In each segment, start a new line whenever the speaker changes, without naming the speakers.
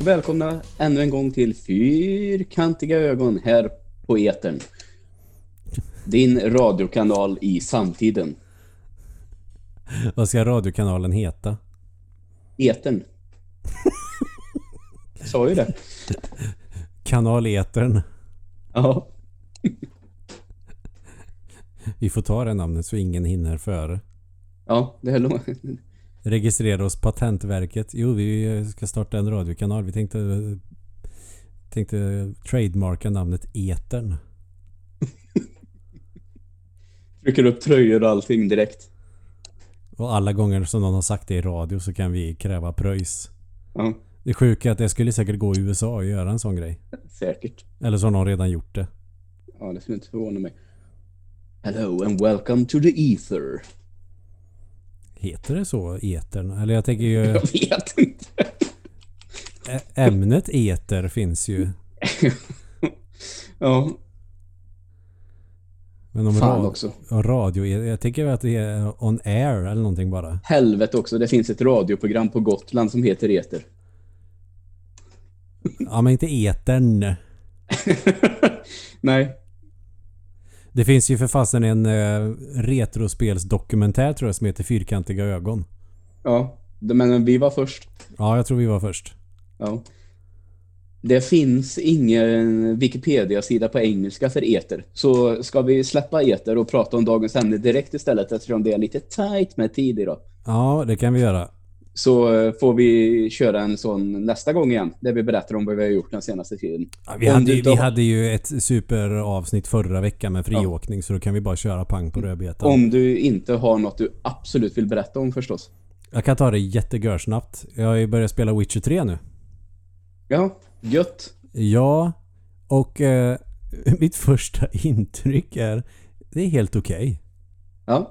Och välkomna ännu en gång till Fyrkantiga ögon här på etern. Din radiokanal i samtiden.
Vad ska radiokanalen heta?
Etern. Jag sa ju det.
Kanal Etern.
Ja.
Vi får ta det namnet så ingen hinner före.
Ja, det är långt.
Registrera oss Patentverket. Jo, vi ska starta en radiokanal. Vi tänkte, tänkte trademarka namnet Etern.
Trycker upp tröjor och allting direkt.
Och alla gånger som någon har sagt det i radio så kan vi kräva pröjs.
Ja,
Det sjuka är att det skulle säkert gå i USA att göra en sån grej.
säkert.
Eller så har någon redan gjort det.
Ja, det skulle inte förvåna mig. Hello and welcome to the ether.
Heter det så? Etern? Eller jag tänker ju...
Jag vet inte.
Ämnet eter finns ju.
Ja,
Men om
fan
ra-
också.
radio... Jag tänker att det är on air eller någonting bara.
Helvete också. Det finns ett radioprogram på Gotland som heter Eter.
Ja, men inte etern.
Nej,
Det finns ju för fasen en uh, retrospelsdokumentär tror jag som heter Fyrkantiga ögon.
ja. Men vi var först.
Ja, jag tror vi var först.
Ja. Det finns ingen Wikipedia-sida på engelska för eter. Så ska vi släppa eter och prata om dagens ämne direkt istället eftersom det är lite tight med tid idag.
Ja, det kan vi göra.
Så eh, får vi köra en sån nästa gång igen. Där vi berättar om vad vi har gjort den senaste tiden.
Ja, vi, hade, ju- vi hade ju ett superavsnitt förra veckan med friåkning så då kan vi bara köra pang på rödbetan.
Om du inte har något du absolut vill berätta om förstås.
Jag kan ta det jättegörsnabbt. Jag har ju börjat spela Witcher 3 nu.
Ja, gött.
Ja, och eh, mitt första intryck är det är helt okej.
Ja,
Eh,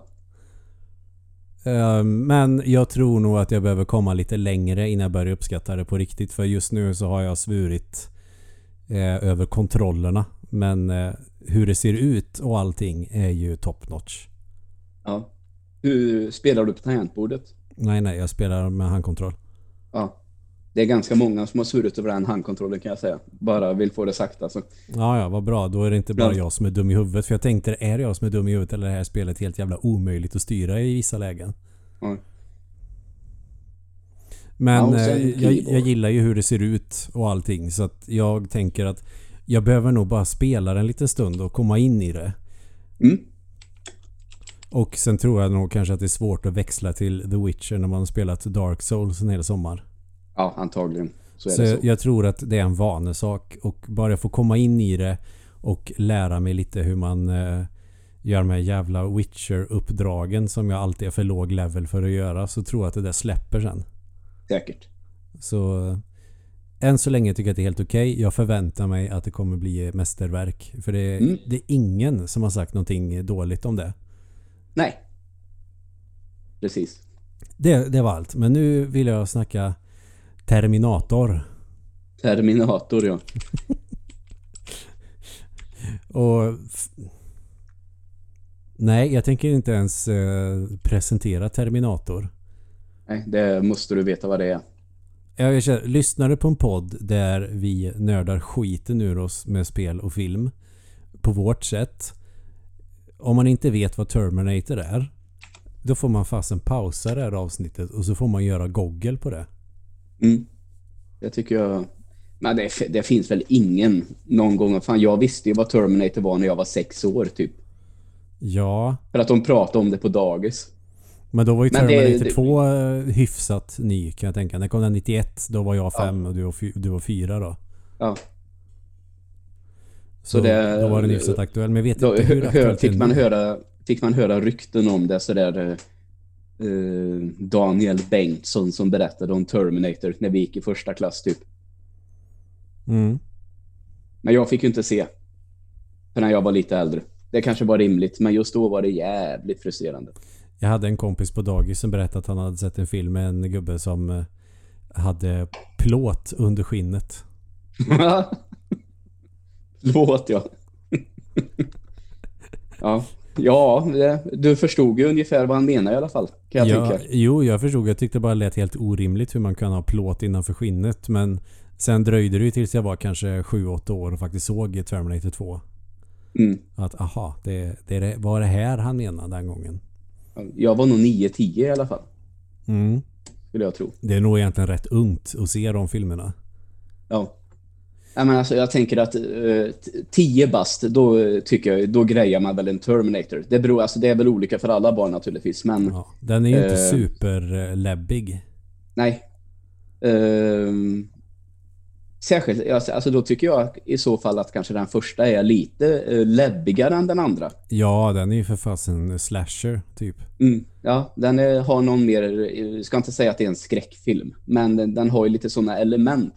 Men jag tror nog att jag behöver komma lite längre innan jag börjar uppskatta det på riktigt. För just nu så har jag svurit eh, över kontrollerna. Men eh, hur det ser ut och allting är ju top notch.
ja. Hur spelar du på tangentbordet?
Nej, nej, jag spelar med handkontroll.
Ja. Det är ganska många som har svurit över den handkontrollen kan jag säga. Bara vill få det sagt alltså.
Ja, ja, vad bra. Då är det inte bara
Ja.
jag som är dum i huvudet. För jag tänkte, är det jag som är dum i huvudet eller är det här spelet helt jävla omöjligt att styra i vissa lägen?
Ja.
Men
and
eh, jag, jag gillar ju hur det ser ut och allting. Så att jag tänker att jag behöver nog bara spela den en liten stund och komma in i det.
Mm.
Och sen tror jag nog kanske att det är svårt att växla till The Witcher när man har spelat Dark Souls en hel sommar.
Ja, antagligen. Så
Så
så.
jag tror att det är en vanesak och bara jag får komma in i det och lära mig lite hur man eh, gör de här jävla Witcher-uppdragen som jag alltid är för låg level för att göra så tror jag att det där släpper sen.
Säkert.
Så eh, än så länge tycker jag att det är helt okej. Jag förväntar mig att det kommer bli mästerverk. För det, är-
Mm.
det är ingen som har sagt någonting dåligt om det.
Nej. Precis.
det. Det var allt. Men nu vill jag snacka Terminator.
Terminator, ja.
Och... Nej, jag tänker inte ens eh, presentera Terminator.
Nej, det måste du veta vad det är.
Jag känner, lyssnade på en podd där vi nördar skiten ur oss med spel och film. På vårt sätt. Om man inte vet vad Terminator är. Då får man fasen pausa det här avsnittet och så får man göra Google på det.
Mm. Det tycker jag... Men det, det finns väl ingen någon gång... Fan, jag visste ju vad Terminator var när jag var sex år, typ.
Ja,
För att de pratade om det på dagis.
men då var ju
Men det-
Terminator
det-
2 eh, hyfsat ny kan jag tänka. När kom den 91? Då var jag
Ja.
fem och du var, fy, du var fyra då.
Ja.
Så,
Så det-
då var den hyfsat aktuell. Men jag vet
Då
inte hur aktuellt
fick,
det
man höra, fick man höra rykten om det sådär... eh, Daniel Bengtsson som berättade om Terminator när vi gick i första klass, typ.
Mm.
Men jag fick ju inte se. För när jag var lite äldre. Det kanske var rimligt, men just då var det jävligt frustrerande.
Jag hade en kompis på dagis som berättade att han hade sett en film med en gubbe som eh, hade plåt under skinnet.
Låt ja. ja. Ja, det, du förstod ju ungefär vad han menar i alla fall. Kan jag
ja,
tänka.
jo, jag förstod. Jag tyckte det bara lät helt orimligt hur man kan ha plåt innanför skinnet. Men sen dröjde det ju tills jag var kanske 7-8 år och faktiskt såg Terminator 2.
Mm.
Att aha, det, det var det här han menade den gången.
Jag var nog 9-10 i alla fall.
Mm.
Skulle jag tro.
Det är nog egentligen rätt ungt att se de filmerna.
Ja. Ja, men alltså, jag tänker att uh, 10 bast, då eh, tycker jag, då grejar man väl en Terminator. Det, beror, alltså, det är väl olika för alla barn naturligtvis, men
Ja, den är ju inte
Eh.
superläbbig.
nej. Ehm, särskilt, alltså, alltså då tycker jag i så fall att kanske den första är lite uh, läbbigare än den andra.
Ja, den är ju för fasen slasher typ.
Mm, ja, den är, har någon mer, jag ska inte säga att det är en skräckfilm, men den, den har ju lite sådana element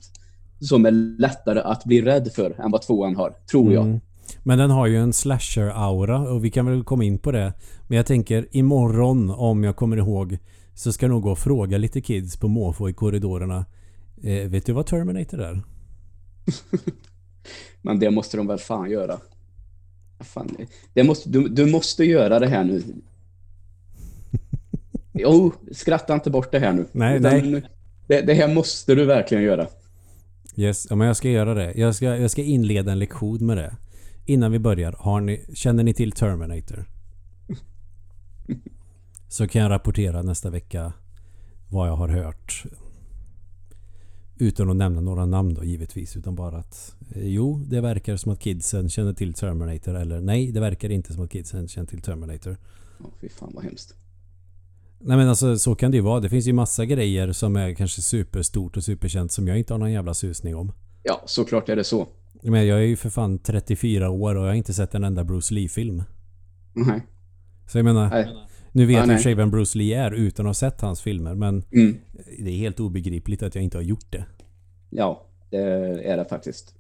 som är lättare att bli rädd för än vad tvåan har, tror jag.
Mm. Men den har ju en slasher-aura och vi kan väl komma in på det. Men jag tänker imorgon, om jag kommer ihåg, så ska jag nog gå och fråga lite kids på måfå i korridorerna. Eh, vet du vad Terminator är?
Men det måste de väl fan göra. Fan, det måste, du, du måste göra det här nu. Jo, skratta inte bort det här nu.
Nej,
Utan
nej.
Det, det här måste du verkligen göra.
Yes, ja, men jag ska göra det. Jag ska, jag ska inleda en lektion med det. Innan vi börjar, har ni, känner ni till Terminator? Så kan jag rapportera nästa vecka vad jag har hört. Utan att nämna några namn då givetvis. Utan bara att eh, jo, det verkar som att kidsen känner till Terminator. Eller nej, det verkar inte som att kidsen känner till Terminator.
Åh, fy fan vad hemskt.
Nej men alltså så kan det ju vara. Det finns ju massa grejer som är kanske superstort och superkänt som jag inte har någon jävla susning om.
Ja, såklart är det så.
Men jag är ju för fan 34 år och jag har inte sett en enda Bruce Lee-film.
Nej.
Så jag menar,
Nej.
nu vet
Ja,
jag i och för vem Bruce Lee är utan att ha sett hans filmer. Men
Mm.
det är helt obegripligt att jag inte har gjort det.
Ja, det är det faktiskt.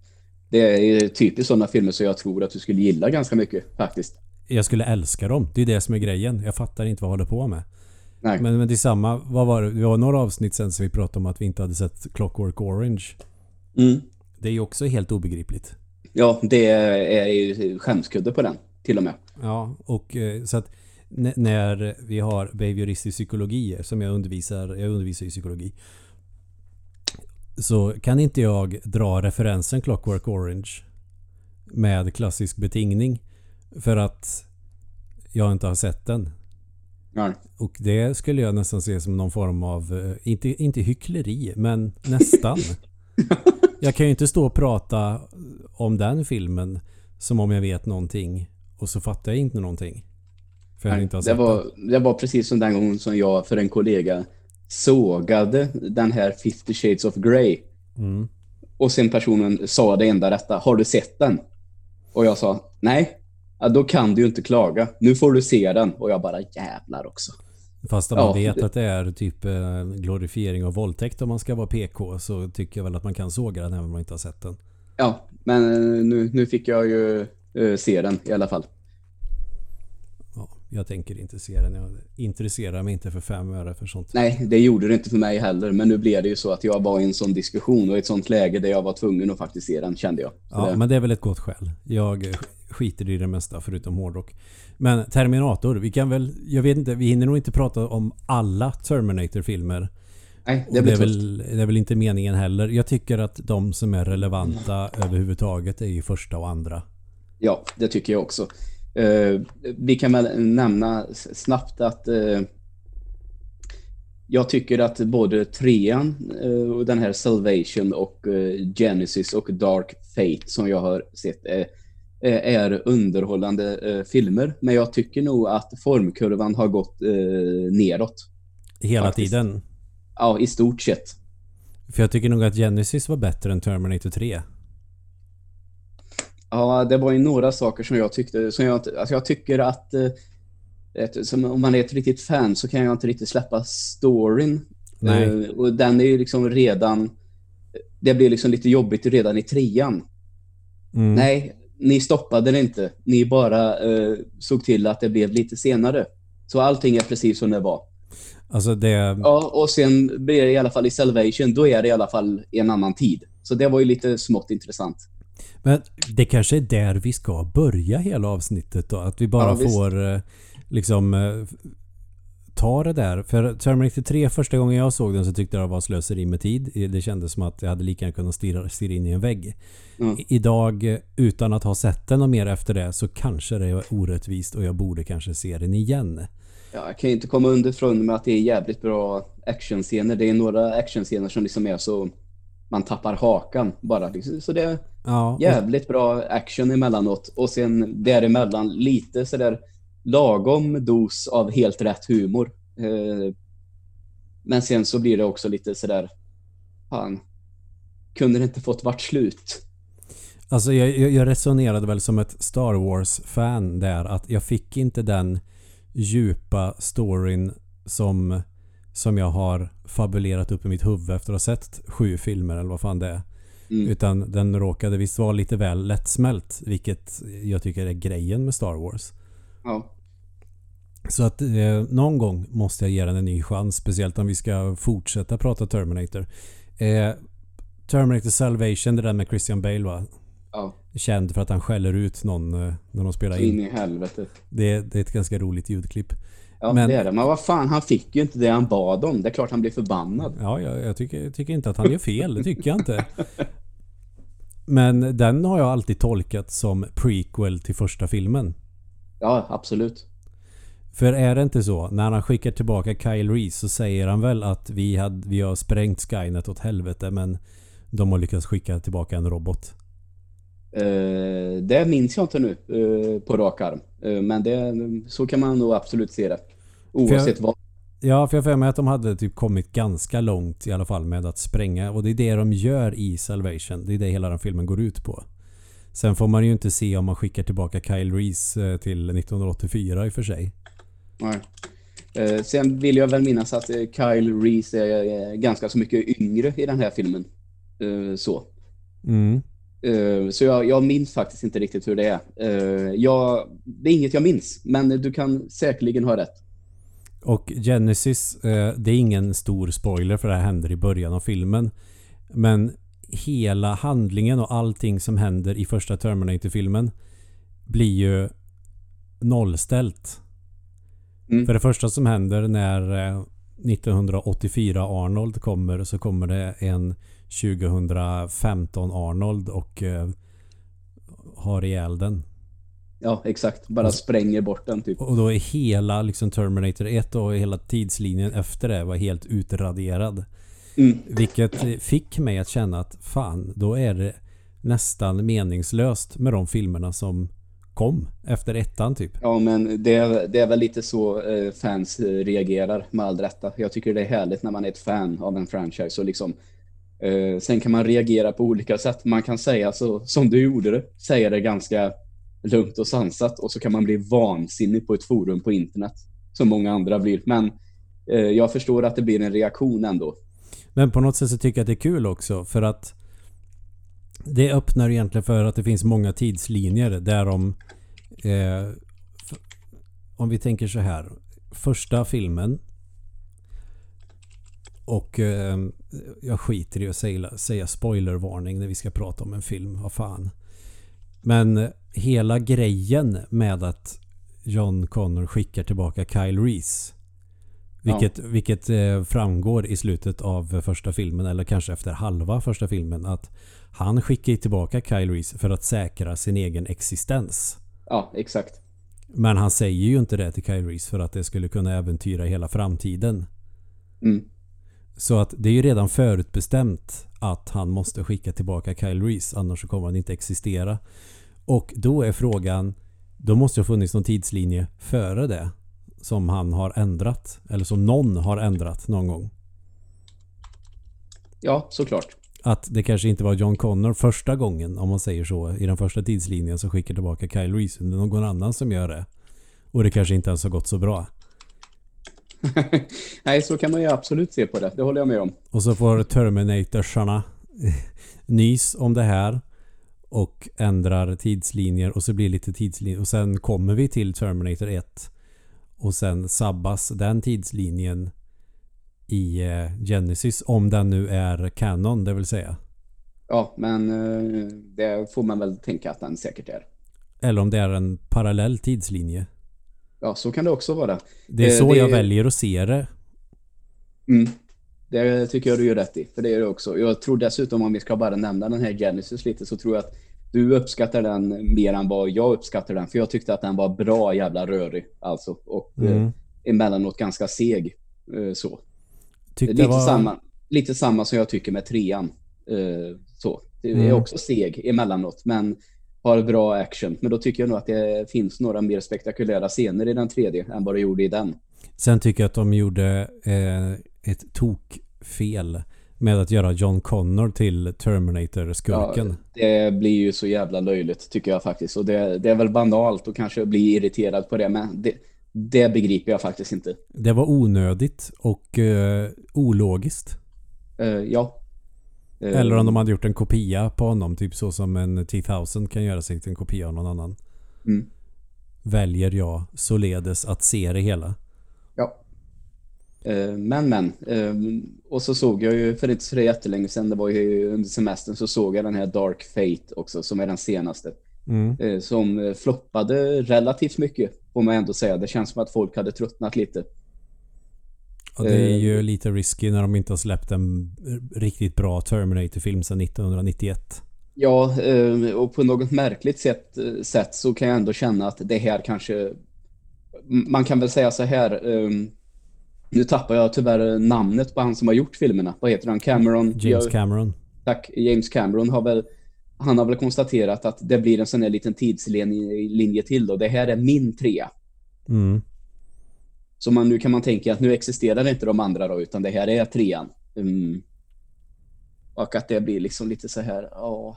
Det är typiskt sådana filmer som jag tror att du skulle gilla ganska mycket faktiskt.
Jag skulle älska dem. Det är det som är grejen. Jag fattar inte vad jag håller på med.
Nej.
Men, men det är samma. Vad var det? Det var några avsnitt sen som vi pratade om att vi inte hade sett Clockwork Orange.
Mm.
Det är ju också helt obegripligt.
Ja, det är ju skämskudde på den till och med.
Ja, och eh, så att när vi har behavioristisk psykologi som jag undervisar, jag undervisar i psykologi. Så kan inte jag dra referensen Clockwork Orange med klassisk betingning för att jag inte har sett den.
Ja.
Och det skulle jag nästan se som någon form av, eh, inte, inte hyckleri, men nästan. jag kan ju inte stå och prata om den filmen som om jag vet någonting och så fattar jag inte någonting. För jag
Nej,
inte har
det, var, det var precis som den gången som jag för en kollega sågade den här 50 Shades of Grey.
Mm.
Och sen personen sa det enda rätta. Har du sett den? Och jag sa nej. Ja, då kan du ju inte klaga. Nu får du se den. Och jag bara jävlar också.
Fast om
Ja,
man vet
det-
att det är typ eh, glorifiering av våldtäkt om man ska vara PK så tycker jag väl att man kan såga den även om man inte har sett den.
Ja, men eh, nu, nu fick jag ju eh, se den i alla fall.
Ja, jag tänker inte se den. Jag intresserar mig inte för fem öre för sånt.
Nej, det gjorde det inte för mig heller. Men nu blev det ju så att jag var i en sån diskussion och i ett sånt läge där jag var tvungen att faktiskt se den, kände jag. Så
Ja,
det,
men det är väl ett gott skäl. Jag skiter i det mesta förutom hårdrock. Men Terminator, vi kan väl... Jag vet inte, vi hinner nog inte prata om alla Terminator-filmer.
nej, det blir
är
tufft.
väl, det är väl inte meningen heller. Jag tycker att de som är relevanta överhuvudtaget är ju första och andra.
Ja, det tycker jag också. Eh, vi kan väl nämna snabbt att eh, jag tycker att både trean eh, den här Salvation och eh, Genesis och Dark Fate som jag har sett eh, eh, är underhållande eh, filmer. Men jag tycker nog att formkurvan har gått neråt.
Hela
Faktiskt.
tiden.
Ja, i stort sett.
För jag tycker nog att Genesis var bättre än Terminator 3.
Ja, det var ju några saker som jag tyckte, som jag, alltså jag tycker att eh, som, om man är ett riktigt fan så kan jag inte riktigt släppa storyn.
Nej.
Eh, och den är ju liksom redan, det blir liksom lite jobbigt redan i trean.
Mm.
Nej, ni stoppade det inte. Ni bara eh, såg till att det blev lite senare. Så allting är precis som det var.
Alltså det...
Ja, och sen blir det i alla fall i Salvation, då är det i alla fall en annan tid. Så det var ju lite smått intressant.
Men det kanske är där vi ska börja hela avsnittet då. Att vi bara
Ja,
får eh, liksom eh, ta det där. För Terminator 3 första gången jag såg den så tyckte jag det var slöseri med tid. Det kändes som att jag hade lika gärna kunnat stirra, stirra in i en vägg.
Mm.
Idag eh, utan att ha sett den och mer efter det så kanske det är orättvist och jag borde kanske se den igen.
Ja, jag kan ju inte komma underifrån med att det är jävligt bra actionscener. Det är några actionscener som liksom är så... Man tappar hakan bara. Så det är
Ja,
jävligt bra action emellanåt. Och sen däremellan lite sådär lagom dos av helt rätt humor. Eh, Men sen så blir det också lite sådär... Fan. Kunde det inte fått vart slut?
Alltså jag, jag jag resonerade väl som ett Star Wars-fan där att jag fick inte den djupa storyn som, som jag har fabulerat upp i mitt huvud efter att ha sett sju filmer eller vad fan det är.
Mm.
Utan den råkade visst vara lite väl lättsmält vilket jag tycker är grejen med Star Wars.
Ja.
Så att eh, någon gång måste jag ge den en ny chans. Speciellt om vi ska fortsätta prata Terminator. Eh, Terminator Salvation, det där med Christian Bale va?
Ja.
Känd för att han skäller ut någon eh, när de spelar
in
in.
i helvete.
Det, det är ett ganska roligt ljudklipp.
Ja,
Men-
det är det. Men vad fan, han fick ju inte det han bad om. Det är klart han blir förbannad.
Ja, jag, jag, tycker, jag tycker inte att han gör fel. Det tycker jag inte. Men den har jag alltid tolkat som prequel till första filmen.
Ja, absolut.
För är det inte så? När han skickar tillbaka Kyle Reese så säger han väl att vi, hade, vi har sprängt Skynet åt helvete men de har lyckats skicka tillbaka en robot.
Eh, det minns jag inte nu eh, på rak arm. Eh, men det, så kan man nog absolut se det. Oavsett vad.
Ja, för jag för mig att de hade typ kommit ganska långt i alla fall med att spränga. Och det är det de gör i Salvation. Det är det hela den filmen går ut på. Sen får man ju inte se om man skickar tillbaka Kyle Reese till 1984 i och för sig.
Nej. Eh, sen vill jag väl minnas att Kyle Reese är ganska så mycket yngre i den här filmen. Eh, så.
Mm.
Eh, så jag, jag minns faktiskt inte riktigt hur det är. Eh, jag, det är inget jag minns, men du kan säkerligen ha rätt.
Och Genesis, eh, det är ingen stor spoiler för det här händer i början av filmen. Men hela handlingen och allting som händer i första Terminator-filmen blir ju nollställt.
Mm.
För det första som händer när eh, 1984 Arnold kommer så kommer det en 2015 Arnold och eh, har ihjäl den.
Ja, exakt. Bara spränger bort den typ.
Och då är hela liksom Terminator 1 och hela tidslinjen efter det var helt utraderad.
Mm.
Vilket fick mig att känna att fan, då är det nästan meningslöst med de filmerna som kom efter ettan typ.
Ja, men det, är- det är väl lite så eh, fans reagerar med all rätta. Jag tycker det är härligt när man är ett fan av en franchise och liksom eh, sen kan man reagera på olika sätt. Man kan säga så som du gjorde det, säga det ganska lugnt och sansat och så kan man bli vansinnig på ett forum på internet som många andra blir. Men eh, jag förstår att det blir en reaktion ändå.
Men på något sätt så tycker jag att det är kul också för att det öppnar egentligen för att det finns många tidslinjer där de eh, om vi tänker så här första filmen och eh, jag skiter i att säga, säga spoilervarning när vi ska prata om en film, vad fan. Men hela grejen med att John Connor skickar tillbaka Kyle Reese vilket, vilket eh, framgår i slutet av första filmen eller kanske efter halva första filmen att han skickar tillbaka Kyle Reese för att säkra sin egen existens.
Ja, exakt.
Men han säger ju inte det till Kyle Reese för att det skulle kunna äventyra hela framtiden.
Mm.
Så att det är ju redan förutbestämt att han måste skicka tillbaka Kyle Reese annars så kommer han inte existera. Och då är frågan då måste det ha funnits någon tidslinje före det som han har ändrat eller som någon har ändrat någon gång.
Ja, såklart.
Att det kanske inte var John Connor första gången om man säger så i den första tidslinjen som skickar tillbaka Kyle Reese. utan någon annan som gör det. Och det kanske inte ens har gått så bra.
Nej, så kan man ju absolut se på det. Det håller jag med om.
Och så får Terminatorsarna nys om det här och ändrar tidslinjer och så blir det lite tidslinjer och sen kommer vi till Terminator 1 och sen sabbas den tidslinjen i eh, Genesis om den nu är canon det vill säga.
Ja, men eh, det får man väl tänka att den säkert är.
Eller om det är en parallell tidslinje.
Ja, så kan det också vara.
Det är
Eh,
så
det-
jag väljer att se det.
Mm. Det tycker jag du gör rätt i, för det är det också. Jag tror dessutom, om vi ska bara nämna den här Genesis lite, så tror jag att du uppskattar den mer än vad jag uppskattar den. För jag tyckte att den var bra jävla rörig, alltså. Och eh,
Mm.
emellanåt ganska seg. Eh, så.
Tyckte
Lite,
det var...
samma, lite samma som jag tycker med trean. Eh, så. Det är
Mm.
också seg emellanåt, men har bra action. Men då tycker jag nog att det finns några mer spektakulära scener i den tredje än vad det gjorde i den.
Sen tycker jag att de gjorde eh, ett tokfel med att göra John Connor till Terminator-skurken.
Det blir ju så jävla löjligt tycker jag faktiskt. Och det, det är väl banalt att kanske bli irriterad på det, men det, det begriper jag faktiskt inte.
Det var onödigt och eh, ologiskt.
Eh, ja.
Eller om de hade gjort en kopia på honom, typ så som en T-1000 kan göra sig till en kopia av någon annan.
Mm.
Väljer jag således att se det hela.
Ja. Eh, Men men. eh, Och så såg jag ju för inte så jättelänge sedan, det var ju under semestern, så såg jag den här Dark Fate också, som är den senaste.
Mm.
Som floppade relativt mycket, får man ändå säga. Det känns som att folk hade tröttnat lite.
Och det är
Eh.
ju lite risky när de inte har släppt en riktigt bra Terminator-film sedan 1991.
Ja, eh, och på något märkligt sätt, eh, sätt så kan jag ändå känna att det här kanske... Man kan väl säga så här... eh, Nu tappar jag tyvärr namnet på han som har gjort filmerna. Vad heter han? Cameron?
James Cameron.
Tack. James Cameron har väl... Han har väl konstaterat att det blir en sån här liten tidslinje linje till. Och det här är min trea.
Mm.
Så man, nu kan man tänka att nu existerar inte de andra då, utan det här är trean. Mm. Och att det blir liksom lite så här, ja.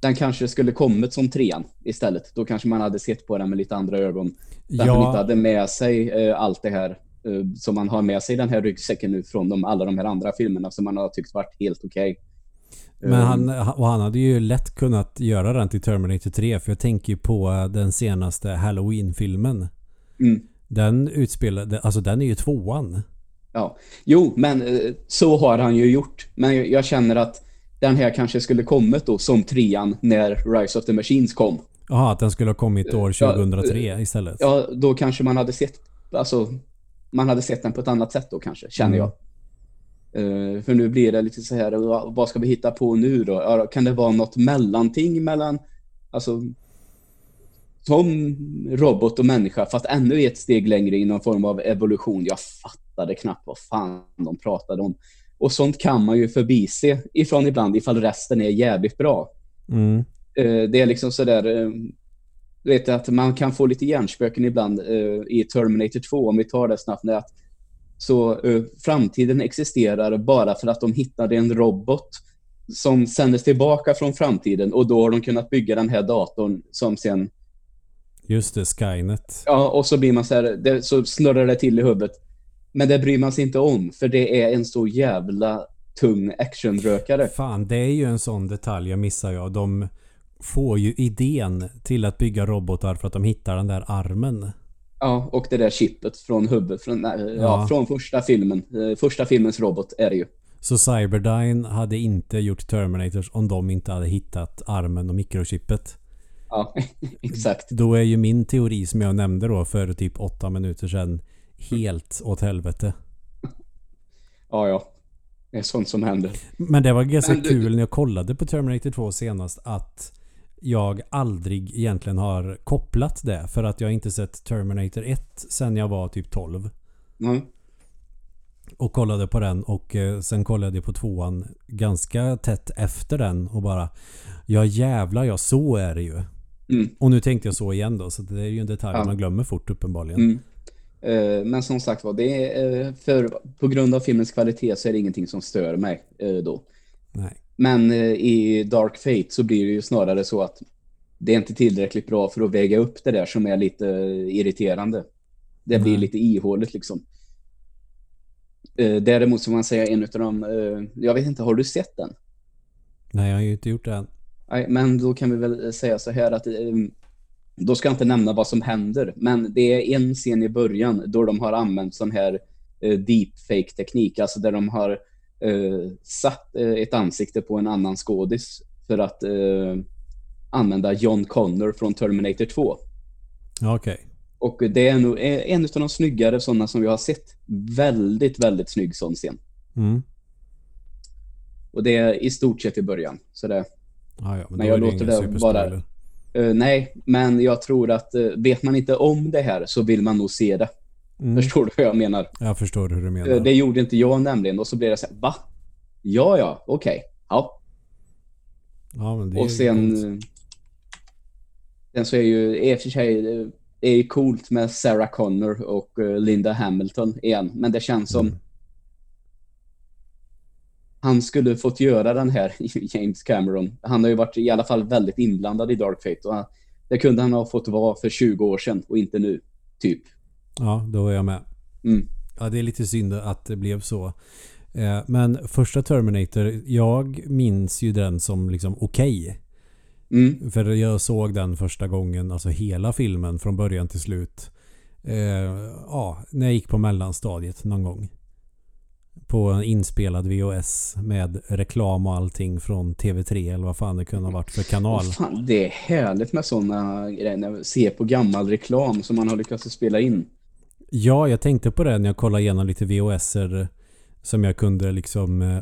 Den kanske skulle kommit som trean istället. Då kanske man hade sett på den med lite andra ögon. Där han inte
Ja,
hade med sig eh, allt det här eh, som man har med sig i den här ryggsäcken nu från de, alla de här andra filmerna som man har tyckt varit helt okej.
men
Eh,
han, och han hade ju lätt kunnat göra den till Terminator 3 för jag tänker ju på den senaste Halloween-filmen.
Mm.
Den utspelade, alltså den är ju tvåan.
Ja, jo, men eh, så har han ju gjort. Men jag, känner att den här kanske skulle kommit då som trean när Rise of the Machines kom.
Jaha, att den skulle ha kommit år
Ja,
2003 istället.
Ja, då kanske man hade sett, alltså, man hade sett den på ett annat sätt då kanske, känner
Mm.
jag. Eh, för nu blir det lite så här, vad, vad ska vi hitta på nu då? Ja, kan det vara något mellanting mellan, alltså, som robot och människa, fast ännu ett steg längre i någon form av evolution. Jag fattade knappt vad fan de pratade om. Och sånt kan man ju förbise ifrån ibland ifall resten är jävligt bra.
Mm.
Eh, det är liksom sådär, eh, du vet att man kan få lite hjärnspöken ibland eh, i Terminator 2, om vi tar det snabbt, att så framtiden existerar bara för att de hittade en robot som sändes tillbaka från framtiden och då har de kunnat bygga den här datorn som sen,
Just det, Skynet.
ja, och så blir man så här, det, så snurrar det till i huvudet. Men det bryr man sig inte om, för det är en så jävla tung actionrökare.
Fan, det är ju en sån detalj jag missar jag. De får ju idén till att bygga robotar för att de hittar den där armen.
Ja, och det där chippet från huvudet, från, ja.
Ja.
från första filmen. Eh, Första filmens robot är det ju.
Så Cyberdyne hade inte gjort Terminators om de inte hade hittat armen och mikrochippet.
Ja, exakt.
Då är ju min teori som jag nämnde då för typ åtta minuter sedan helt åt helvete.
Ja, ja. Det är sånt som händer.
Men det var ganska
du-
kul när jag kollade på Terminator 2 senast att jag aldrig egentligen har kopplat det för att jag inte sett Terminator 1 sen jag var typ 12.
Ja,
Och kollade på den och eh, sen kollade jag på tvåan ganska tätt efter den och bara Ja jävlar ja, så är det ju.
Mm.
Och nu tänkte jag så igen då så det är ju en detalj
Ja.
man glömmer fort uppenbarligen.
Mm. Eh, Men som sagt var, det är, eh, för, på grund av filmens kvalitet så är det ingenting som stör mig eh, då.
Nej.
Men eh, i Dark Fate så blir det ju snarare så att det är inte tillräckligt bra för att väga upp det där som är lite eh, irriterande. Det blir
Nej.
lite ihåligt liksom. Eh, Däremot så man säga en av de, jag vet inte, har du sett den?
Nej jag har ju inte gjort det än.
Nej, men då kan vi väl säga så här att eh, då ska jag inte nämna vad som händer, men det är en scen i början då de har använt sån här eh, deepfake-teknik, alltså där de har eh, satt eh, ett ansikte på en annan skådis för att eh, använda John Connor från Terminator 2.
Ja, Okej.
Och det är nog eh, en av de snyggare sådana som vi har sett. Väldigt, väldigt snygg sån scen.
Mm.
Och det är i stort sett i början. Så det,
Ja, ja, men,
Men jag låter det
superspoiler.
eh, nej, men jag tror att eh, vet man inte om det här så vill man nog se det.
Mm.
Förstår du vad jag menar?
Jag förstår hur du menar.
Eh, Det gjorde inte jag nämligen. Och så blev det så här, va? Ja, ja, okej. Ja.
ja, men det
Och sen...
coolt.
Sen så är ju, i och för sig, är ju coolt med Sarah Connor och Linda Hamilton igen. Men det känns som
Mm.
Han skulle fått göra den här, James Cameron. Han har ju varit i alla fall väldigt inblandad i Dark Fate. Och han, det kunde han ha fått vara för 20 år sedan och inte nu, typ.
Ja, då är jag med.
Mm.
Ja, det är lite synd att det blev så. Eh, Men första Terminator, jag minns ju den som liksom okej.
Mm.
För jag såg den första gången, alltså hela filmen från början till slut. Eh, ja, när jag gick på mellanstadiet någon gång. På en inspelad VHS med reklam och allting från TV3 eller vad fan det kunde ha varit för kanal.
Åh, fan, det är härligt med sådana grejer. Ser på gammal reklam som man har lyckats spela in.
Ja, jag tänkte på det när jag kollade igenom lite VHSer som jag kunde liksom eh,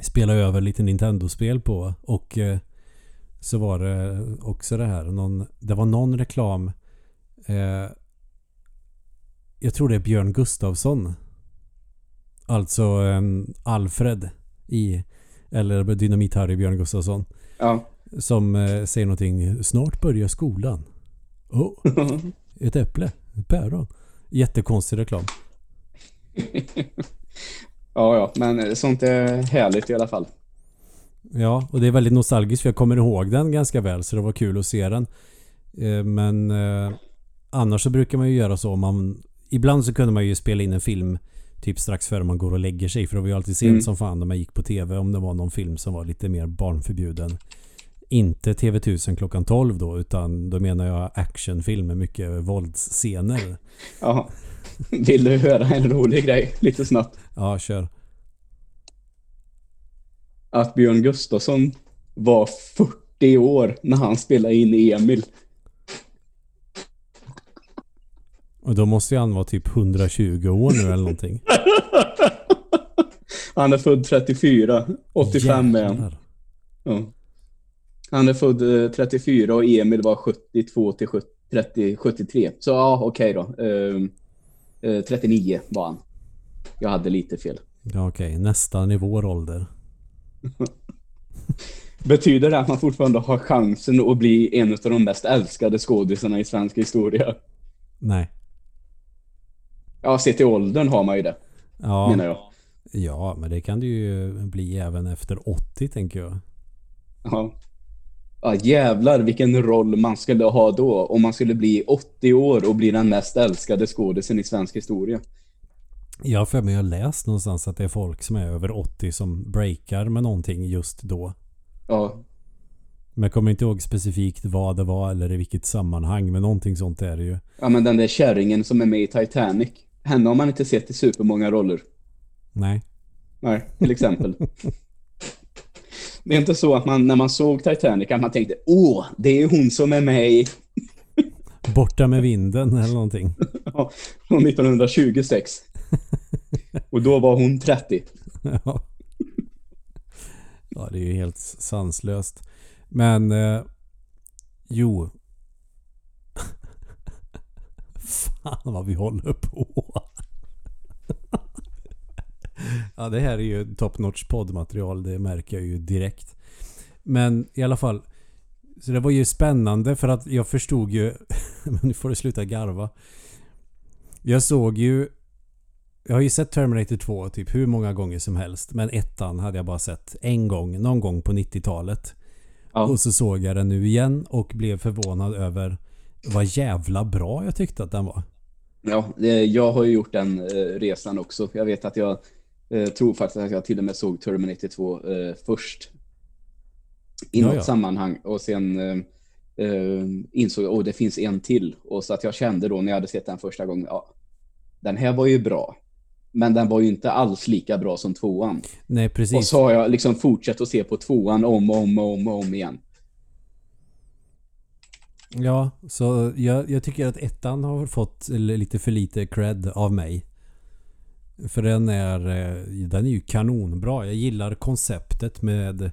spela över lite Nintendo-spel på. Och eh, så var det också det här. Någon, det var någon reklam. Eh, jag tror det är Björn Gustafsson. Alltså eh, Alfred i eller Dynamit-Harry Björn Gustafsson.
Ja.
Som eh, säger någonting. Snart börjar skolan. Oh, ett äpple. Ett päron. Jättekonstig reklam.
ja, ja, men sånt är härligt i alla fall.
Ja, och det är väldigt nostalgiskt för jag kommer ihåg den ganska väl så det var kul att se den. Eh, Men eh, annars så brukar man ju göra så om man... Ibland så kunde man ju spela in en film typ strax före man går och lägger sig för det var ju alltid sent
Mm.
som fan när man gick på TV om det var någon film som var lite mer barnförbjuden. Inte TV1000 klockan 12 då utan då menar jag actionfilm med mycket våldsscener.
Ja. Vill du höra en rolig grej lite snabbt?
Ja, kör.
Att Björn Gustafsson var 40 år när han spelade in Emil.
Och då måste ju han vara typ 120 år nu eller någonting.
Han är född 34. 85 är han. Ja. Han är född eh, 34 och Emil var 72 till 70, 30, 73. Så ja, okej då. Ehm, eh, 39 var han. Jag hade lite fel.
Ja, okej. Nästan i vår ålder.
Betyder det att man fortfarande har chansen att bli en av de mest älskade skådisarna i svensk historia?
Nej.
Ja, sett till åldern har man ju det,
Ja,
menar jag.
ja, men det kan det ju bli även efter 80 tänker jag.
Ja. ja, jävlar vilken roll man skulle ha då om man skulle bli 80 år och bli den mest älskade skådisen i svensk historia.
Har för mig jag har läst någonstans att det är folk som är över 80 som breakar med någonting just då.
Ja,
Men jag kommer inte ihåg specifikt vad det var eller i vilket sammanhang. Men någonting sånt är det ju.
ja men den där kärringen som är med i Titanic. Henne har man inte sett i supermånga roller.
Nej.
Nej, till exempel. Det är inte så att man när man såg Titanic att man tänkte åh, det är hon som är med i
Borta med vinden eller någonting.
ja, från 1926. Och då var hon 30.
ja. ja, det är ju helt sanslöst. Men eh, jo. Fan vad vi håller på. ja, det här är ju top notch poddmaterial. Det märker jag ju direkt. Men i alla fall. Så det var ju spännande för att jag förstod ju... Men nu får du sluta garva. Jag såg ju... Jag har ju sett Terminator 2 typ hur många gånger som helst. Men ettan hade jag bara sett en gång. Någon gång på 90-talet.
Ja.
Och så såg jag den nu igen och blev förvånad över vad jävla bra jag tyckte att den var.
Ja, jag har ju gjort den eh, resan också. Jag vet att jag eh, tror faktiskt att jag till och med såg Terminator 2 eh, först. I
Ja,
något
ja.
sammanhang och sen insåg jag att det finns en till. Och så att jag kände då när jag hade sett den första gången, ja, den här var ju bra. Men den var ju inte alls lika bra som tvåan.
Nej, precis.
Och så har jag liksom fortsatt att se på tvåan om och om och om, och om igen.
Ja, så jag, jag tycker att ettan har fått lite för lite cred av mig. För den är, eh, den är ju kanonbra. Jag gillar konceptet med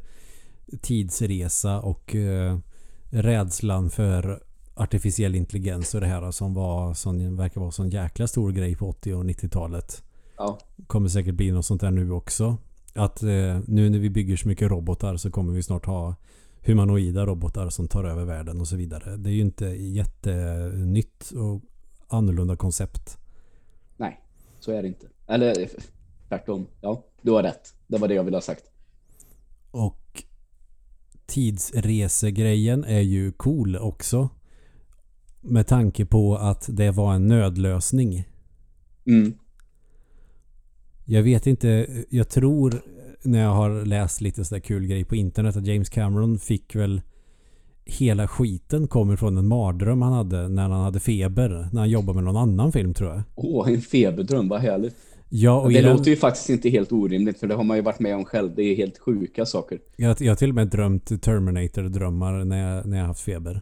tidsresa och uh, rädslan för artificiell intelligens och det här som var som verkar vara en sån jäkla stor grej på 80 och 90-talet.
Ja.
Kommer säkert bli något sånt där nu också. Att uh, nu när vi bygger så mycket robotar så kommer vi snart ha humanoida robotar som tar över världen och så vidare. Det är ju inte jättenytt och annorlunda koncept.
Nej, så är det inte. Eller tvärtom. Ja, du har rätt. Det var det jag ville ha sagt.
Och tidsresegrejen är ju cool också. Med tanke på att det var en nödlösning.
Mm.
Jag vet inte, jag tror när jag har läst lite sådär kul grej på internet att James Cameron fick väl hela skiten kommer från en mardröm han hade när han hade feber. När han jobbade med någon annan film tror jag.
Åh, en feberdröm, vad härligt.
Ja, och
det
den,
låter ju faktiskt inte helt orimligt för det har man ju varit med om själv. Det är helt sjuka saker.
Jag, jag har till och med drömt Terminator-drömmar när jag, när jag haft feber.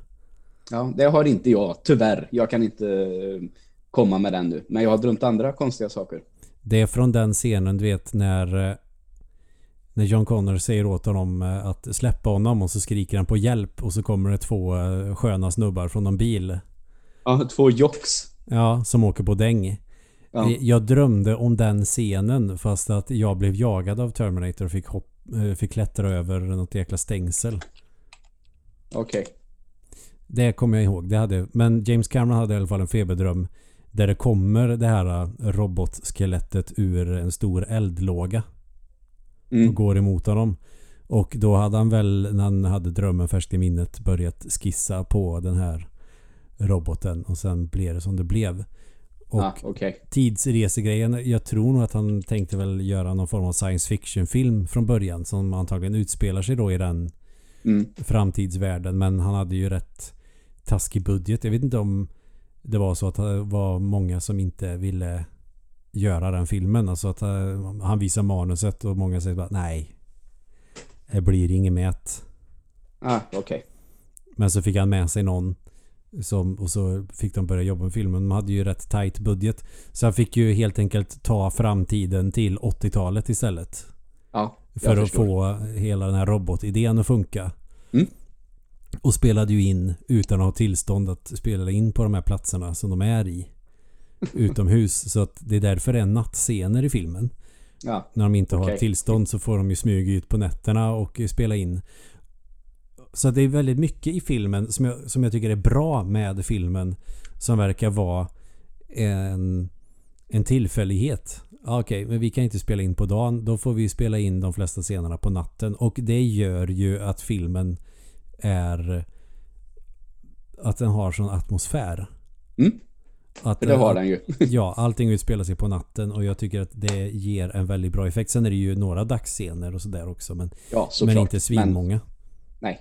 Ja, det har inte jag, tyvärr. Jag kan inte eh, komma med den nu. Men jag har drömt andra konstiga saker.
Det är från den scenen, du vet, när eh, när John Connor säger åt honom eh, att släppa honom och så skriker han på hjälp och så kommer det två sköna snubbar från någon bil.
Ja, två jocks.
Ja, som åker på däng. Ja. Jag drömde om den scenen fast att jag blev jagad av Terminator och fick, hopp, fick klättra över något jäkla stängsel.
Okej. Okay.
Det kommer jag ihåg. Det hade, men James Cameron hade i alla fall en feberdröm där det kommer det här robotskelettet ur en stor eldlåga. Mm. Och går emot honom. Och då hade han väl, när han hade drömmen färskt i minnet, börjat skissa på den här roboten. Och sen blev det som det blev. Och
ah, okay.
tidsresegrejen, jag tror nog att han tänkte väl göra någon form av science fiction film från början. Som antagligen utspelar sig då i den mm. framtidsvärlden. Men han hade ju rätt taskig budget. Jag vet inte om det var så att det var många som inte ville göra den filmen. Alltså att eh, han visar manuset och många säger bara nej. Det blir inget mät.
Ah, okej. Okay.
Men så fick han med sig någon som, och så fick de börja jobba med filmen. De hade ju rätt tight budget. Så han fick ju helt enkelt ta framtiden till 80-talet istället.
Ja,
För att få hela den här robotidén att funka.
Mm.
Och spelade ju in utan att ha tillstånd att spela in på de här platserna som de är i. Utomhus. Så att det är därför det är nattscener i filmen.
Ja.
När de inte okay. har tillstånd så får de ju smyga ut på nätterna och spela in. Så det är väldigt mycket i filmen som jag, som jag tycker är bra med filmen. Som verkar vara en, en tillfällighet. Okej, okay, men vi kan inte spela in på dagen. Då får vi spela in de flesta scenerna på natten. Och det gör ju att filmen är... Att den har sån atmosfär.
Mm.
Att,
det har den ju.
ja, allting utspelar sig på natten och jag tycker att det ger en väldigt bra effekt. Sen är det ju några dagsscener och sådär också. Men,
ja,
men inte svinmånga.
Nej.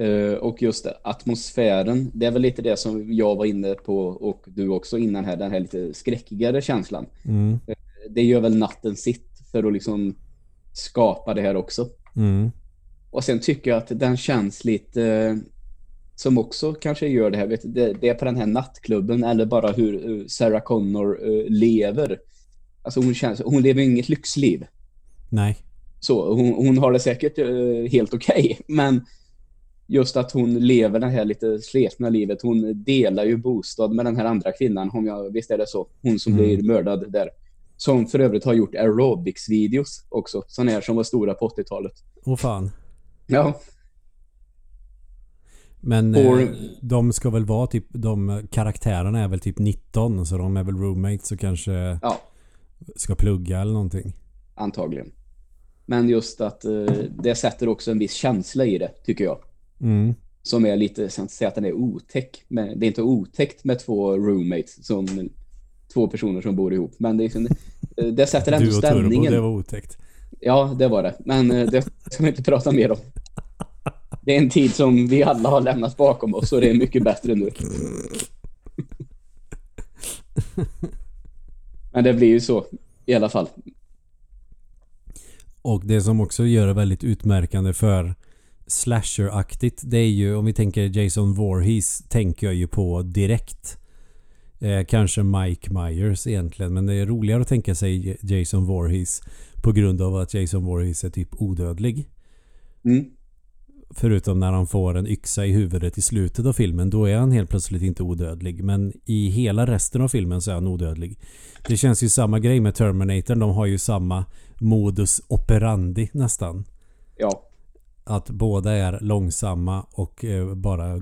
Uh, och just det, atmosfären, det är väl lite det som jag var inne på och du också innan här, den här lite skräckigare känslan.
Mm. Uh,
det gör väl natten sitt för att liksom skapa det här också.
Mm.
Och sen tycker jag att den känns lite som också kanske gör det här. Vet, det, det, är på den här nattklubben eller bara hur Sarah Connor lever. Alltså hon, känns, hon lever inget lyxliv.
Nej.
Så hon, hon har det säkert helt okej. Okay, men just att hon lever det här lite sletna livet. Hon delar ju bostad med den här andra kvinnan, om jag visst är det så. Hon som mm. blir mördad där. Som för övrigt har gjort aerobics-videos också. Sådana här som var stora på 80-talet.
Åh fan.
Ja.
Men Or... eh, de ska väl vara typ, de karaktärerna är väl typ 19 så de är väl roommates och kanske
ja.
ska plugga eller någonting.
Antagligen. Men just att eh, det sätter också en viss känsla i det, tycker jag.
Mm.
Som är lite, jag ska inte säga att den är otäck. Men det är inte otäckt med två roommates som två personer som bor ihop. Men det, liksom, det sätter ändå stämningen. Du och Turbo,
det var otäckt.
Ja, det var det. Men eh, det ska vi inte prata mer om. Det är en tid som vi alla har lämnat bakom oss och det är mycket bättre nu. Men det blir ju så. i alla fall.
Och det som också gör det väldigt utmärkande för slasher-aktigt det är ju om vi tänker Jason Voorhees tänker jag ju på direkt. Eh, kanske Mike Myers egentligen men det är roligare att tänka sig Jason Voorhees på grund av att Jason Voorhees är typ odödlig.
Mm.
Förutom när han får en yxa i huvudet i slutet av filmen. Då är han helt plötsligt inte odödlig. Men i hela resten av filmen så är han odödlig. Det känns ju samma grej med Terminator. De har ju samma modus operandi nästan.
Ja.
Att båda är långsamma och eh, bara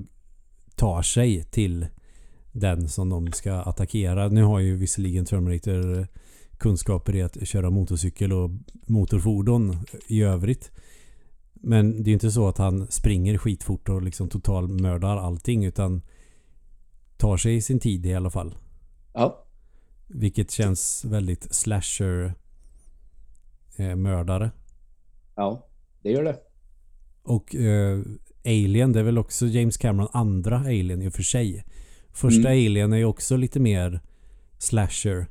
tar sig till den som de ska attackera. Nu har ju visserligen Terminator kunskaper i att köra motorcykel och motorfordon i övrigt. Men det är inte så att han springer skitfort och liksom totalmördar allting utan tar sig sin tid i alla fall.
Ja.
Vilket känns väldigt slasher eh, mördare.
Ja, det gör det.
Och eh, Alien, det är väl också James Cameron andra Alien i och för sig. Första
Mm.
Alien är ju också lite mer slasher.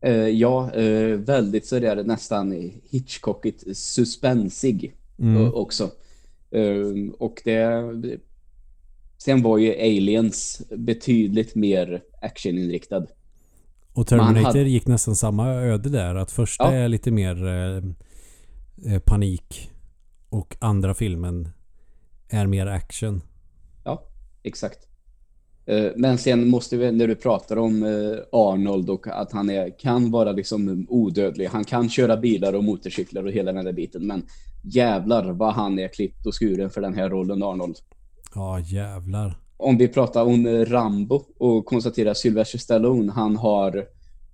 Eh, ja, eh, väldigt så är det nästan Hitchcockigt suspensig
Mm.
också. Eh, och det... Sen var ju Aliens betydligt mer actioninriktad.
Och Terminator
hade-
gick nästan samma öde där. Att första
Ja.
är lite mer eh, eh, panik. Och andra filmen är mer action.
Ja, exakt. Eh, Men sen måste vi, när du pratar om eh, Arnold och att han är, kan vara liksom odödlig. Han kan köra bilar och motorcyklar och hela den där biten. Men jävlar vad han är klippt och skuren för den här rollen Arnold.
Ja, jävlar.
Om vi pratar om eh, Rambo och konstaterar Sylvester Stallone, han har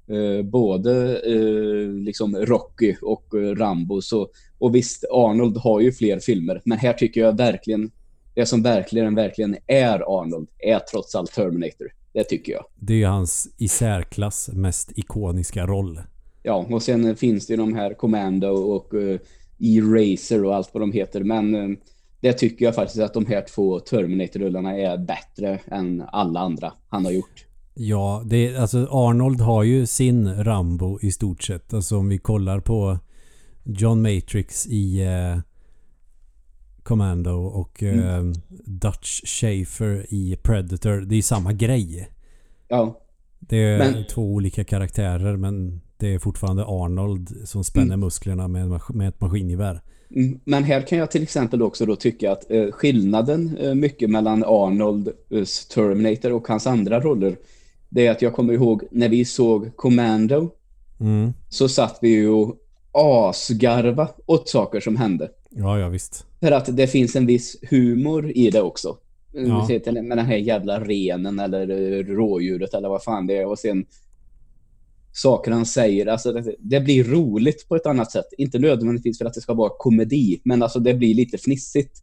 eh, både eh, liksom Rocky och Rambo. Så, och visst, Arnold har ju fler filmer, men här tycker jag verkligen, det som verkligen, verkligen är Arnold är trots allt Terminator. Det tycker jag.
Det är ju hans i särklass mest ikoniska roll.
Ja, och sen finns det ju de här Commando och uh, E-Racer och allt vad de heter, men eh, det tycker jag faktiskt att de här två Terminator-rullarna är bättre än alla andra han har gjort.
Ja, det är, alltså Arnold har ju sin Rambo i stort sett. Alltså om vi kollar på John Matrix i eh, Commando och eh, Dutch Schaefer i Predator. Det är samma grej.
Ja,
Det är
Men-
två olika karaktärer men det är fortfarande Arnold som spänner
Mm.
musklerna med, med ett maskingevär.
Mm, Men här kan jag till exempel också då tycka att eh, skillnaden eh, mycket mellan Arnolds Terminator och hans andra roller det är att jag kommer ihåg när vi såg Commando
Mm.
så satt vi ju och asgarva åt saker som hände.
Ja, ja visst.
För att det finns en viss humor i det också.
Ja.
Med den här jävla renen eller eh, rådjuret eller vad fan det är och sen saker han säger. Alltså det, det blir roligt på ett annat sätt. Inte nödvändigtvis för att det ska vara komedi, men alltså det blir lite fnissigt.